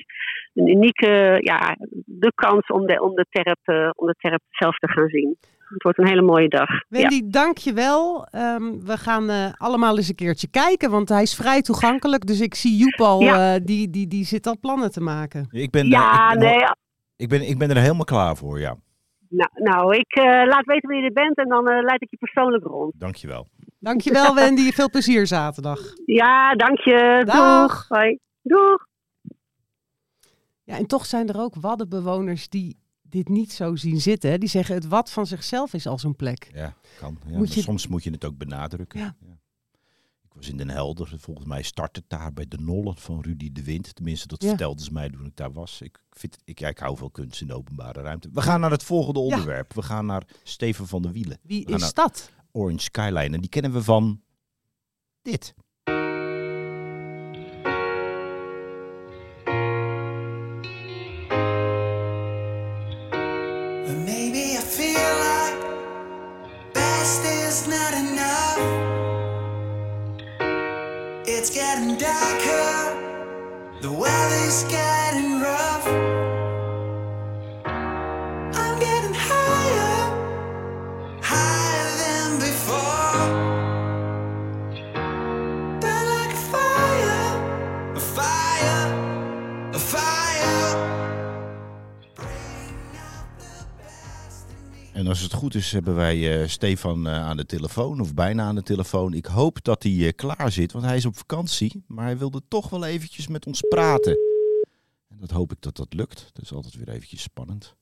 Een unieke, ja, de kans om de, om de, terp, om de terp zelf te gaan zien. Het wordt een hele mooie dag. Wendy, ja. dank je wel. Um, we gaan allemaal eens een keertje kijken, want hij is vrij toegankelijk. Dus ik zie Joep al, uh, die, die, die zit al plannen te maken. Ik ben, ja, ik ben, nee. Ik ben, ik ben er helemaal klaar voor, ja. Nou, nou ik uh, laat weten wie je er bent en dan leid ik je persoonlijk rond. Dank je wel. Dank je wel, Wendy. Veel plezier zaterdag. Ja, dank je. Dag. Doeg. Hoi. Doeg. Ja, en toch zijn er ook waddenbewoners die dit niet zo zien zitten. Die zeggen het wat van zichzelf is al zo'n plek. Ja, kan. Ja, moet je... Soms moet je het ook benadrukken. Ja. Ja. Was in Den Helder. Volgens mij start het daar bij de Nollen van Rudy de Wind. Tenminste, dat vertelden ze mij toen ik daar was. Ik, vind, ik, ja, ik hou veel kunst in de openbare ruimte. We gaan naar het volgende onderwerp. We gaan naar Steven van der Wielen. Wie is dat? Orange Skyline. En die kennen we van dit. It's getting darker, the weather's getting En als het goed is, hebben wij uh, Stefan uh, aan de telefoon, of bijna aan de telefoon. Ik hoop dat hij uh, klaar zit, want hij is op vakantie. Maar hij wilde toch wel eventjes met ons praten. En dat hoop ik dat dat lukt. Dat is altijd weer eventjes spannend.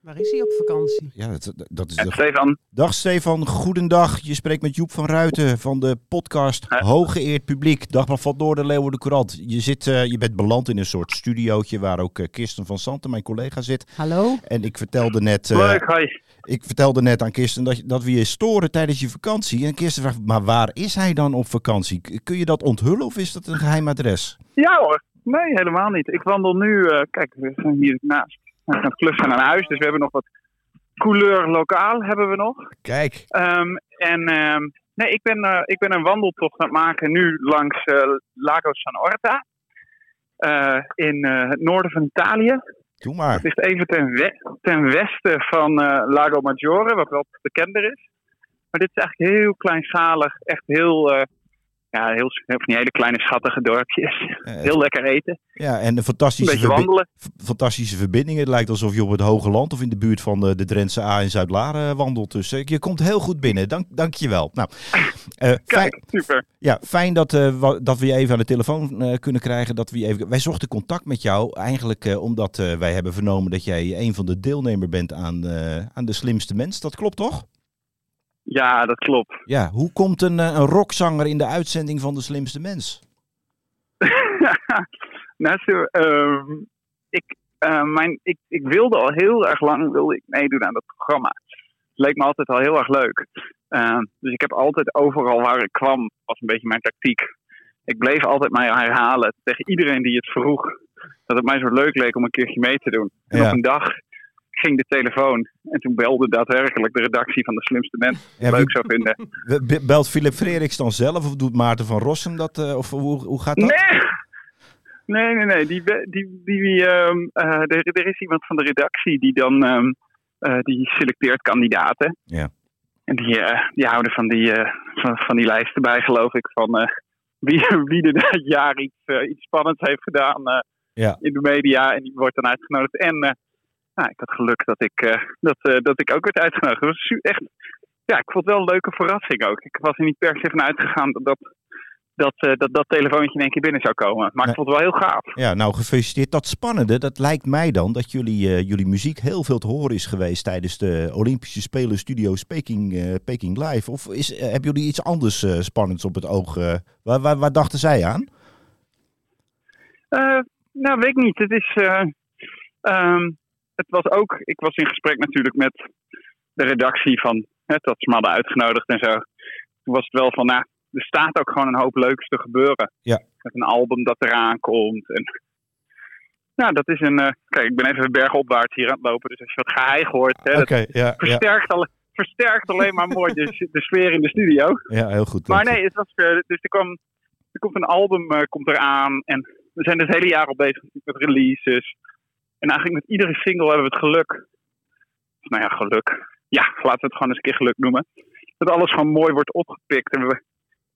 Waar is hij op vakantie? Ja, dat, dat is de... Stefan, Dag Stefan, goedendag. Je spreekt met Joep van Ruiten van de podcast Ja. Hooggeëerd Publiek. Dagblad van Noord de Leeuwen de Courant. Je, zit, eh, je bent beland in een soort studiootje waar ook eh, Kirsten van Santen, mijn collega, zit. Hallo? En ik vertelde net... eh, leuk, hoi. Ik vertelde net aan Kirsten dat, dat we je storen tijdens je vakantie. En Kirsten vraagt, maar waar is hij dan op vakantie? Kun je dat onthullen of is dat een geheim adres? Ja hoor, nee helemaal niet. Ik wandel nu, eh, kijk, we zijn hier naast. We gaan klussen naar huis, dus we hebben nog wat couleur lokaal hebben we nog. Kijk. Ehm, en ehm, nee, ik ben, eh, ik ben een wandeltocht aan het maken nu langs eh, Lago San Orta. in het noorden van Italië. Maar. Het ligt even ten, ten westen van eh, Lago Maggiore, wat wat bekender is. Maar dit is eigenlijk heel kleinschalig. Echt heel, eh, ja, heel, van die hele kleine schattige dorpjes. heel lekker eten. Ja, en een Een fantastische, verbi- f- fantastische verbindingen. Het lijkt alsof je op het Hoge Land of in de buurt van de, de Drentse A in Zuid-Laren wandelt. Dus eh, je komt heel goed binnen. Dank, dank je wel. Nou, eh, *laughs* fijn, Kijk, super. ja, fijn dat, eh, wa- dat we je even aan de telefoon eh, kunnen krijgen. Dat we je even, wij zochten contact met jou eigenlijk eh, omdat eh, wij hebben vernomen dat jij een van de deelnemers bent aan, eh, aan de slimste mens. Dat klopt toch? Ja, dat klopt. Ja, hoe komt een, eh, een rockzanger in de uitzending van de slimste mens? *laughs* nou, zo, ehm, ik, eh, mijn, ik, ik wilde al heel erg lang wilde ik meedoen aan dat programma. Het leek me altijd al heel erg leuk. Ehm, dus ik heb altijd overal waar ik kwam, was een beetje mijn tactiek. Ik bleef altijd mij herhalen tegen iedereen die het vroeg. Dat het mij zo leuk leek om een keertje mee te doen. En Ja. op een dag ging de telefoon. En toen belde daadwerkelijk de redactie van de slimste mens. Ja, leuk zou vinden. Belt Philip Frederiks dan zelf of doet Maarten van Rossum dat? eh, of hoe, hoe gaat dat? Nee! Nee, nee, nee. Die, die, die, ehm, eh, er, er is iemand van de redactie die dan ehm, eh, die selecteert kandidaten. Ja. En die, die houden van die, van, van die lijsten bij, geloof ik, van wie, *laughs* wie er dat jaar iets, iets spannends heeft gedaan Ja. in de media. En die wordt dan uitgenodigd. En nou, ik had geluk dat ik, eh, dat, eh, dat ik ook werd uitgenodigd. Dat was echt, ja, ik vond het wel een leuke verrassing ook. Ik was er niet per se van uitgegaan dat dat, dat, eh, dat, dat telefoontje in één keer binnen zou komen. Maar ik vond het wel heel gaaf. Ja, nou gefeliciteerd. Dat spannende, dat lijkt mij dan dat jullie, jullie muziek heel veel te horen is geweest tijdens de Olympische Spelen Studio Peking, Peking Live. Of is, hebben jullie iets anders spannends op het oog? waar, waar, waar dachten zij aan? Nou, weet ik niet. Het is. eh, ehm, het was ook. Ik was in gesprek natuurlijk met de redactie van. Hè, dat ze me hadden uitgenodigd en zo. Toen was het wel van. Nou, er staat ook gewoon een hoop leuks te gebeuren. Ja. Met een album dat eraan komt. En, nou, dat is een. eh, kijk, ik ben even bergopwaarts hier aan het lopen. Dus als je wat geheig hoort. Hè, ja, ja, versterkt, al, versterkt alleen maar mooi de, de sfeer in de studio. ja, heel goed. Maar nee, het was, eh, dus er, kwam, er komt een album eh, komt eraan. En we zijn het hele jaar al bezig met releases. En eigenlijk met iedere single hebben we het geluk. Nou ja, geluk. Ja, laten we het gewoon eens een keer geluk noemen. Dat alles gewoon mooi wordt opgepikt. En we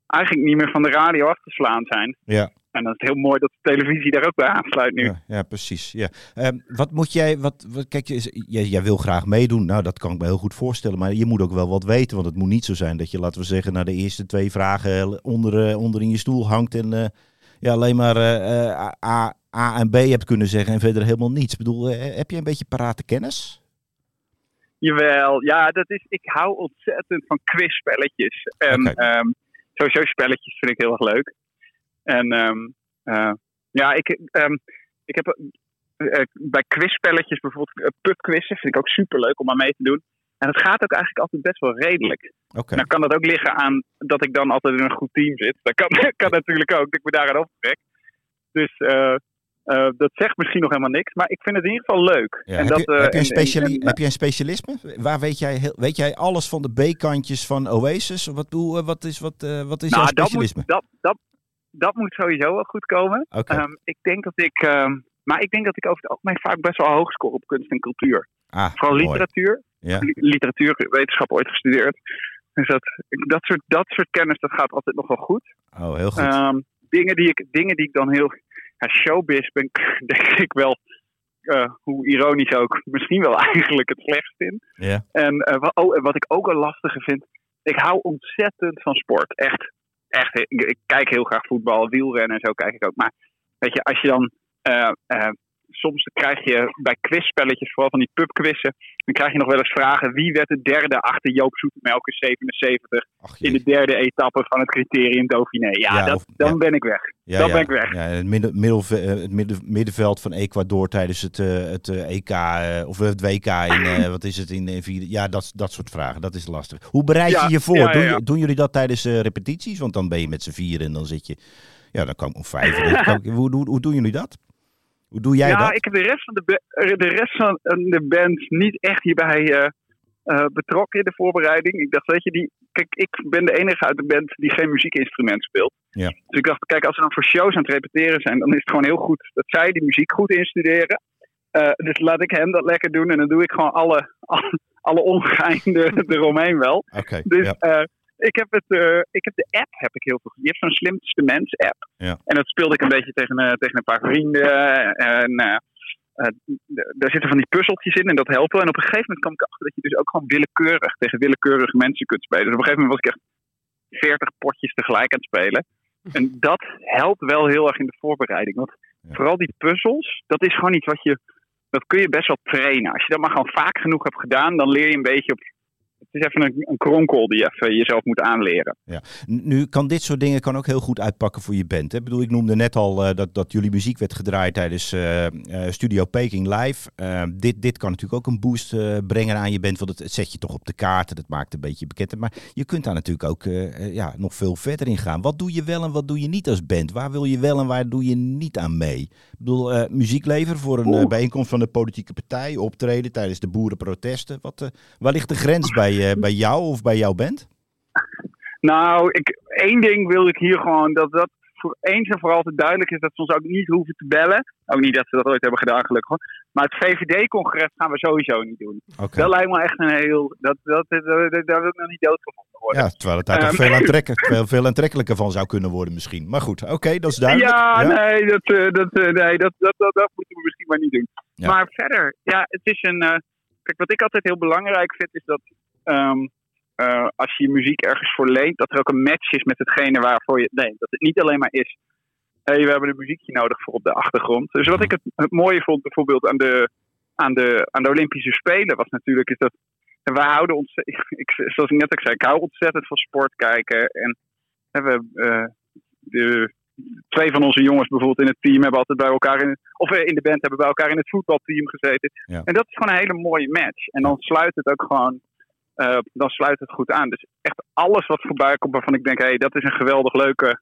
eigenlijk niet meer van de radio af te slaan zijn. Ja. En dan is heel mooi dat de televisie daar ook bij aansluit nu. Ja, ja, precies. Ja. Ehm, wat moet jij, wat, wat, kijk, je- jij, jij wil graag meedoen. Nou, dat kan ik me heel goed voorstellen. Maar je moet ook wel wat weten. Want het moet niet zo zijn dat je, laten we zeggen, na de eerste twee vragen onder, eh, onder in je stoel hangt. En eh, ja, alleen maar eh, A, A en B hebt kunnen zeggen en verder helemaal niets. Ik bedoel, eh, heb je een beetje parate kennis? Jawel, ja, dat is, ik hou ontzettend van quizspelletjes. En Oké. ehm, sowieso spelletjes vind ik heel erg leuk. En ehm, eh, ja, ik, ehm, ik heb eh, bij quizspelletjes bijvoorbeeld uh, pubquizzen vind ik ook super leuk om aan mee te doen. En het gaat ook eigenlijk altijd best wel redelijk. Oké. Nou kan dat ook liggen aan dat ik dan altijd in een goed team zit. Dat kan, *laughs* kan natuurlijk ook, dat ik me daaraan optrek. Dus eh, dat zegt misschien nog helemaal niks, maar ik vind het in ieder geval leuk. Ja, en heb, dat, je, heb, je een en- en- speciali- en- heb je een specialisme? Waar weet jij, heel, weet jij alles van de B-kantjes van Oasis? Wat, hoe, eh, wat is, wat, eh, wat is jouw nou, dat specialisme? moet, dat, dat, dat moet sowieso wel goed komen. Ehm, ik denk dat ik, ehm, maar ik denk dat ik over het algemeen vaak best wel hoog score op kunst en cultuur. ah, Vooral mooi. literatuur. Ja. Li- Literatuurwetenschap ooit gestudeerd. Dus dat, dat, soort, dat soort kennis, dat gaat altijd nog wel goed. Oh, heel goed. Ehm, dingen, die ik, dingen die ik dan heel... Ja, showbiz ben ik *laughs* denk ik wel, eh, hoe ironisch ook, misschien wel *laughs* eigenlijk het slechtst in. ja. En, eh, oh, en wat ik ook een lastige vind, ik hou ontzettend van sport. Echt, echt. Ik, ik kijk heel graag voetbal, wielrennen en zo kijk ik ook. Maar weet je, als je dan, eh, soms krijg je bij quizspelletjes, vooral van die pubquizzen, dan krijg je nog wel eens vragen, wie werd de derde achter Joop Zoetemelk in 77 Ach, in de derde etappe van het criterium Dauphiné? Ja, Ja, dat, of- dan ja. ben ik weg. Ja, dan ben ik weg. Ja, het, midden, middelve- eh, het midden, middenveld van Ecuador tijdens het, eh, het eh, EK of het WK in, wat is het, in, in vier- ja, dat, dat soort vragen. Dat is lastig. Hoe bereid je je voor? Doen, doen jullie dat tijdens repetities? Want dan ben je met z'n vieren en dan zit je, ja, dan kan ik om vijf. dan *laughs* kan ik- hoe, hoe, hoe doen jullie dat? Hoe doe jij ja, dat? ik heb de rest van de, ba- de, rest van de band niet echt hierbij eh, eh, betrokken in de voorbereiding. Ik dacht, weet je, die, kijk, ik ben de enige uit de band die geen muziekinstrument speelt. Ja. Dus ik dacht, kijk, als we dan voor shows aan het repeteren zijn, dan is het gewoon heel goed dat zij die muziek goed instuderen. Eh, dus laat ik hem dat lekker doen en dan doe ik gewoon alle, *laughs* alle, alle ongeinde eromheen wel. Oké, Dus ja. Ik, heb het, eh, ik heb de app heb ik heel veel. Je hebt zo'n slimste mens app. Ja. En dat speelde ik een beetje tegen, eh, tegen een paar vrienden. En eh, daar zitten van die puzzeltjes in en dat helpt wel. En op een gegeven moment kwam ik achter dat je dus ook gewoon willekeurig tegen willekeurige mensen kunt spelen. Dus op een gegeven moment was ik echt 40 potjes tegelijk aan het spelen. En dat helpt wel heel erg in de voorbereiding. Want Ja. vooral die puzzels, dat is gewoon iets wat je. Dat kun je best wel trainen. Als je dat maar gewoon vaak genoeg hebt gedaan, dan leer je een beetje op. Het is even een, een kronkel die je even jezelf moet aanleren. N- Nu kan dit soort dingen kan ook heel goed uitpakken voor je band. Hè? Ik bedoel, ik noemde net al eh, dat, dat jullie muziek werd gedraaid tijdens eh, eh, Studio Peking Live. Dit, dit kan natuurlijk ook een boost brengen aan je band, want het, het zet je toch op de kaart. Dat maakt een beetje bekend. Maar je kunt daar natuurlijk ook ja, nog veel verder in gaan. Wat doe je wel en wat doe je niet als band? Waar wil je wel en waar doe je niet aan mee? Ik bedoel, muziek leveren voor een bijeenkomst van de politieke partij, optreden tijdens de boerenprotesten. Wat, waar ligt de grens bij, eh, bij jou of bij jouw band? Nou, ik, één ding wil ik hier gewoon dat dat voor eens en voor altijd duidelijk is dat ze ons ook niet hoeven te bellen. Ook niet dat ze dat ooit hebben gedaan, gelukkig. hoor. Maar het VVD-congres gaan we sowieso niet doen. Oké. Dat lijkt me echt een heel. Dat, dat, dat, dat- daar wil ik nog niet doodgevonden worden. Ja, terwijl het daar Ehm. veel, aantrekken, veel, veel aantrekkelijker van zou kunnen worden misschien. Maar goed, oké, dat is duidelijk. Ja, nee, dat, eh, dat, eh, nee dat, dat, dat, dat moeten we misschien maar niet doen. Ja. Maar verder, ja, het is een. eh, kijk, wat ik altijd heel belangrijk vind, is dat ehm, eh, als je je muziek ergens voor leent, dat er ook een match is met hetgene waarvoor je het leent. Dat het niet alleen maar is. Hé, we hebben een muziekje nodig voor op de achtergrond. Dus wat ik het, het mooie vond bijvoorbeeld aan de, aan, de, aan de Olympische Spelen was natuurlijk is dat en wij houden ons, ik, ik, zoals ik net ook zei, ik hou ontzettend van sport kijken. En we, eh, de, twee van onze jongens bijvoorbeeld in het team hebben altijd bij elkaar in, of eh, in de band hebben bij elkaar in het voetbalteam gezeten. Ja. En dat is gewoon een hele mooie match. En dan sluit het ook gewoon, eh, dan sluit het goed aan. Dus echt alles wat voorbij komt waarvan ik denk, hé, hey, dat is een geweldig leuke,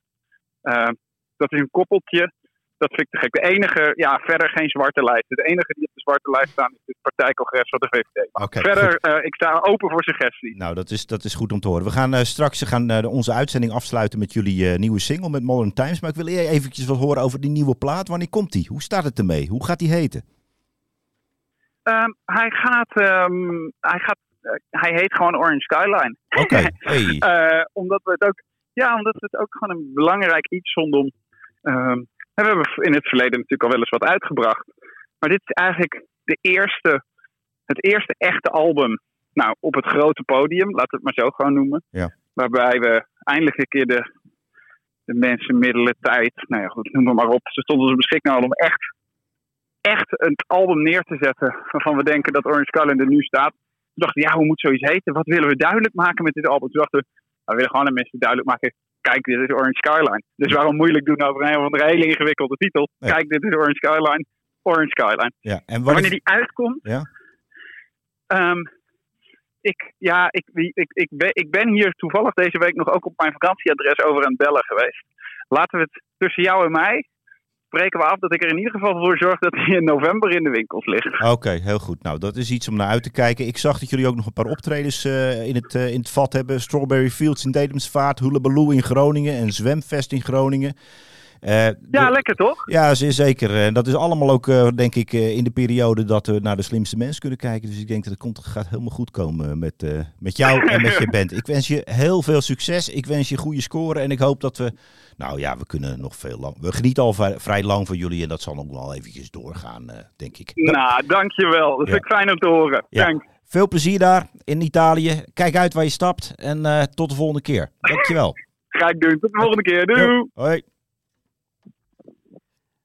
eh, dat is een koppeltje. Dat vind ik te gek. De enige, ja, verder geen zwarte lijst. De enige die op de zwarte lijst staan is het partijcongres van de VVD. Verder, eh, ik sta open voor suggesties. Nou, dat is, dat is goed om te horen. We gaan eh, straks we gaan, onze uitzending afsluiten met jullie nieuwe single met Modern Times. Maar ik wil eer eventjes wat horen over die nieuwe plaat. Wanneer komt die? Hoe staat het ermee? Hoe gaat die heten? Ehm, hij gaat, ehm, hij gaat, hij heet gewoon Orange Skyline. Oké, *laughs* hey. Eh, omdat we het ook, ja, omdat we het ook gewoon een belangrijk iets vonden om. ehm, we hebben in het verleden natuurlijk al wel eens wat uitgebracht. Maar dit is eigenlijk de eerste, het eerste echte album. Nou, op het grote podium, laten we het maar zo gewoon noemen. Ja. Waarbij we eindelijk een keer de, de mensen, middelen, tijd, nou ja, goed, noem het maar op. Ze stonden ons beschikbaar om echt, echt een album neer te zetten. Waarvan we denken dat Orange Skyline er nu staat. Toen dachten we, ja, hoe moet zoiets heten? Wat willen we duidelijk maken met dit album? Toen dachten we, we willen gewoon aan mensen duidelijk maken. Kijk, dit is Orange Skyline. Dus waarom moeilijk doen over een of andere hele ingewikkelde titel? Nee. Kijk, dit is Orange Skyline. Orange Skyline. Ja, en wanneer... die uitkomt. Ja. ehm, ik, ja, ik, ik, ik, ben, ik ben hier toevallig deze week nog ook op mijn vakantieadres over aan het bellen geweest. Laten we het tussen jou en mij. Spreken we af dat ik er in ieder geval voor zorg dat hij in november in de winkels ligt. Oké, heel goed. Nou, dat is iets om naar uit te kijken. Ik zag dat jullie ook nog een paar optredens eh, in, het, eh, in het vat hebben. Strawberry Fields in Dedemsvaart, Hullabaloo in Groningen en Zwemfest in Groningen. Eh, Ja, lekker toch? Ja, zeer zeker. En dat is allemaal ook, eh, denk ik, eh, in de periode dat we naar de slimste mensen kunnen kijken. Dus ik denk dat het komt, gaat helemaal goed komen met, met jou en met je *laughs* band. Ik wens je heel veel succes. Ik wens je goede scoren. En ik hoop dat we, nou ja, we kunnen nog veel lang. We genieten al vrij, lang van jullie en dat zal nog wel eventjes doorgaan, denk ik. Nou, dankjewel. Dat Ja. vind ik fijn om te horen. Ja. Dank. Veel plezier daar in Italië. Kijk uit waar je stapt en tot de volgende keer. Dankjewel. Ga ik doen. Tot de volgende keer. Doei. Hoi.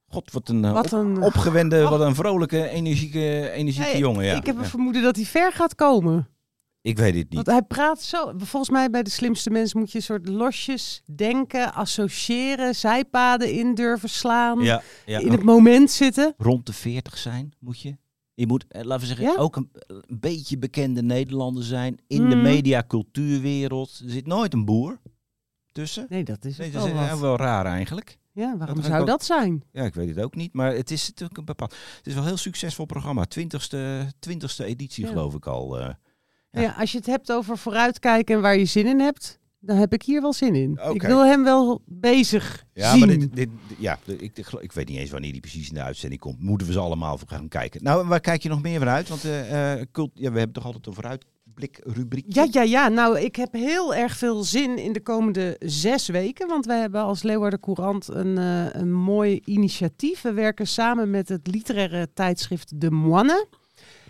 God, wat een, eh, op- opgewende, wat een vrolijke, energieke, energieke Hey, jongen. Ja. Ik heb een Ja. vermoeden dat hij ver gaat komen. Ik weet het niet. Want hij praat zo. Volgens mij bij de slimste mensen moet je een soort losjes denken, associëren, zijpaden in durven slaan. Ja, ja. In het moment zitten. Rond de 40 zijn moet je. Je moet, eh, laten we zeggen, Ja? ook een, een beetje bekende Nederlander zijn. In de Mm. media cultuurwereld. Er zit nooit een boer tussen. Nee, dat is Nee, dat is eh, wel raar eigenlijk. Ja, waarom dat zou ook- dat zijn? Ja, ik weet het ook niet. Maar het is natuurlijk een bepaald. Het is wel een heel succesvol programma. Twintigste, twintigste editie, Ja. geloof ik al. eh. Ja. Ja. als je het hebt over vooruitkijken en waar je zin in hebt. daar heb ik hier wel zin in. Ik wil hem wel bezig Ja, zien. maar dit, dit, ja, ik, ik, weet niet eens wanneer die precies in de uitzending komt. Moeten we ze allemaal voor gaan kijken. Nou, waar kijk je nog meer van uit? Want eh, eh, cult, ja, we hebben toch altijd een vooruitblik-rubriek. Ja, ja, ja. Nou, ik heb heel erg veel zin in de komende zes weken. Want wij hebben als Leeuwarden Courant een, eh, een mooi initiatief. We werken samen met het literaire tijdschrift De Moine.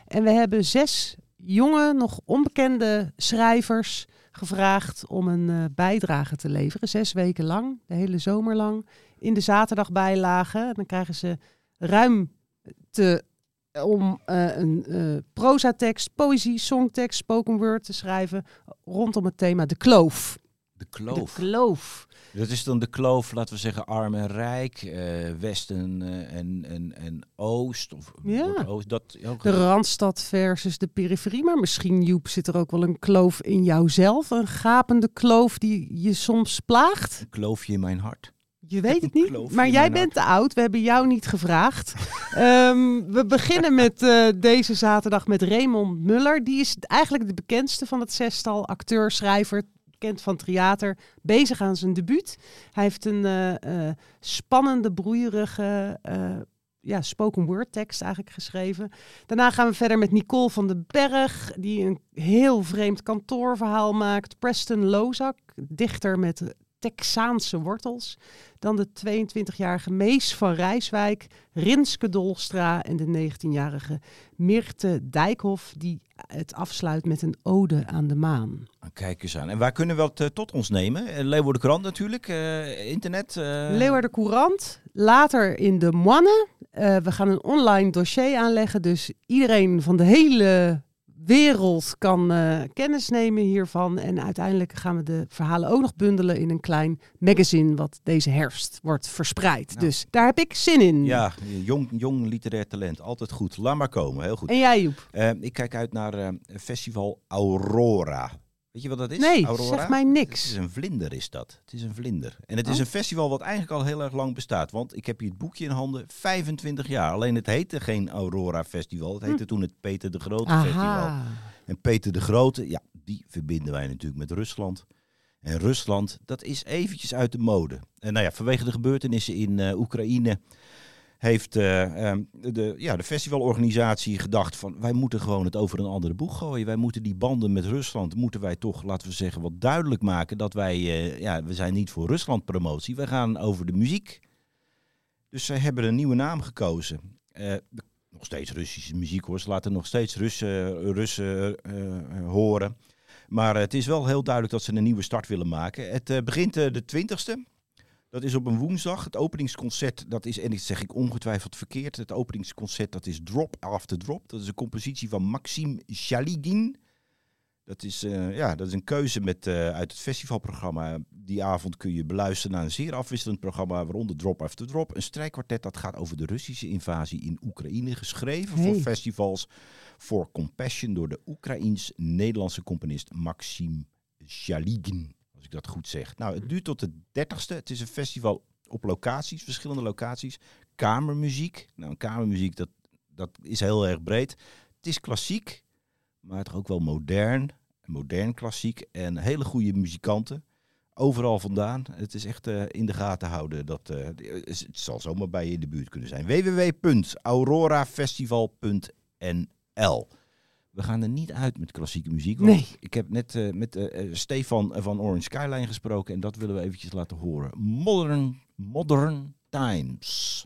En we hebben zes jonge, nog onbekende schrijvers gevraagd om een eh, bijdrage te leveren. Zes weken lang, de hele zomer lang. In de zaterdagbijlage. En dan krijgen ze ruimte om eh, een eh prozatekst, poëzie, songtekst, spoken word te schrijven rondom het thema de kloof. De kloof. De kloof. Dat is dan de kloof, laten we zeggen, arm en rijk, eh, westen en, en, en oost. Of Ja. Noordoost, dat, ook, De Randstad versus de periferie. Maar misschien, Joep, zit er ook wel een kloof in jouzelf. Een gapende kloof die je soms plaagt. een kloofje in mijn hart. Je weet het niet. Maar jij bent te oud. We hebben jou niet gevraagd. *laughs* Ehm, we beginnen met eh, deze zaterdag met Raymond Muller. Die is eigenlijk de bekendste van het zestal. Acteur, schrijver, bekend van theater. Bezig aan zijn debuut. Hij heeft een eh, eh, spannende, broeierige... ja, spoken word tekst eigenlijk geschreven. Daarna gaan we verder met Nicole van den Berg, die een heel vreemd kantoorverhaal maakt. Preston Lozak, dichter met Texaanse wortels. Dan de 22-jarige Mees van Rijswijk, Rinske Dolstra en de 19-jarige Mirte Dijkhoff, die het afsluit met een ode aan de maan. Kijk eens aan. En waar kunnen we dat eh, tot ons nemen? Uh, Leeuwarden Krant natuurlijk, eh, internet. eh, Leeuwarden Courant, later in de Moine. Eh, we gaan een online dossier aanleggen, dus iedereen van de hele wereld kan eh, kennis nemen hiervan. En uiteindelijk gaan we de verhalen ook nog bundelen in een klein magazine wat deze herfst wordt verspreid. Nou. Dus daar heb ik zin in. Ja, jong, jong literair talent. Altijd goed. Laat maar komen. Heel goed. En jij Joep? Eh, ik kijk uit naar eh, festival Aurora. Weet je wat dat is? Nee, Aurora? zeg mij Het niks. is een vlinder, is dat. Het is een vlinder. En het is Oh. een festival wat eigenlijk al heel erg lang bestaat. Want ik heb hier het boekje in handen. 25 jaar. Alleen het heette geen Aurora Festival. Het heette toen het Peter de Grote Festival. Hm. En Peter de Grote, ja, die verbinden wij natuurlijk met Rusland. En Rusland, dat is eventjes uit de mode. En nou ja, vanwege de gebeurtenissen in eh, Oekraïne heeft eh, ehm, de, ja, de festivalorganisatie gedacht van wij moeten gewoon het over een andere boeg gooien. Wij moeten die banden met Rusland, moeten wij toch, laten we zeggen, wat duidelijk maken dat wij, eh, ja, we zijn niet voor Rusland promotie. Wij gaan over de muziek. Dus zij hebben een nieuwe naam gekozen. Eh, nog steeds Russische muziek hoor. Ze laten nog steeds Russen, Russen horen. Maar het is wel heel duidelijk dat ze een nieuwe start willen maken. Het begint de 20ste. Dat is op een woensdag. Het openingsconcert, dat is, en dat zeg ik ongetwijfeld verkeerd. Het openingsconcert, dat is Drop After Drop. Dat is een compositie van Maxim Shaligin. Dat is, eh, ja, dat is een keuze met, eh, uit het festivalprogramma. Die avond kun je beluisteren naar een zeer afwisselend programma, waaronder Drop After Drop. Een strijkkwartet dat gaat over de Russische invasie in Oekraïne. Geschreven voor festivals for Compassion door de Oekraïens-Nederlandse componist Maxim Shaligin. Ik dat goed zeg. Nou, het duurt tot de 30ste. Het is een festival op locaties, verschillende locaties. Kamermuziek. Nou, kamermuziek, dat, dat is heel erg breed. Het is klassiek, maar toch ook wel modern. Modern klassiek en hele goede muzikanten. Overal vandaan. Het is echt eh, in de gaten houden. Dat, eh, het zal zomaar bij je in de buurt kunnen zijn. www.aurorafestival.nl We gaan er niet uit met klassieke muziek. Want Nee. Ik heb net eh, met eh, eh, Stefan van Orange Skyline gesproken. En dat willen we eventjes laten horen. Modern, modern Times.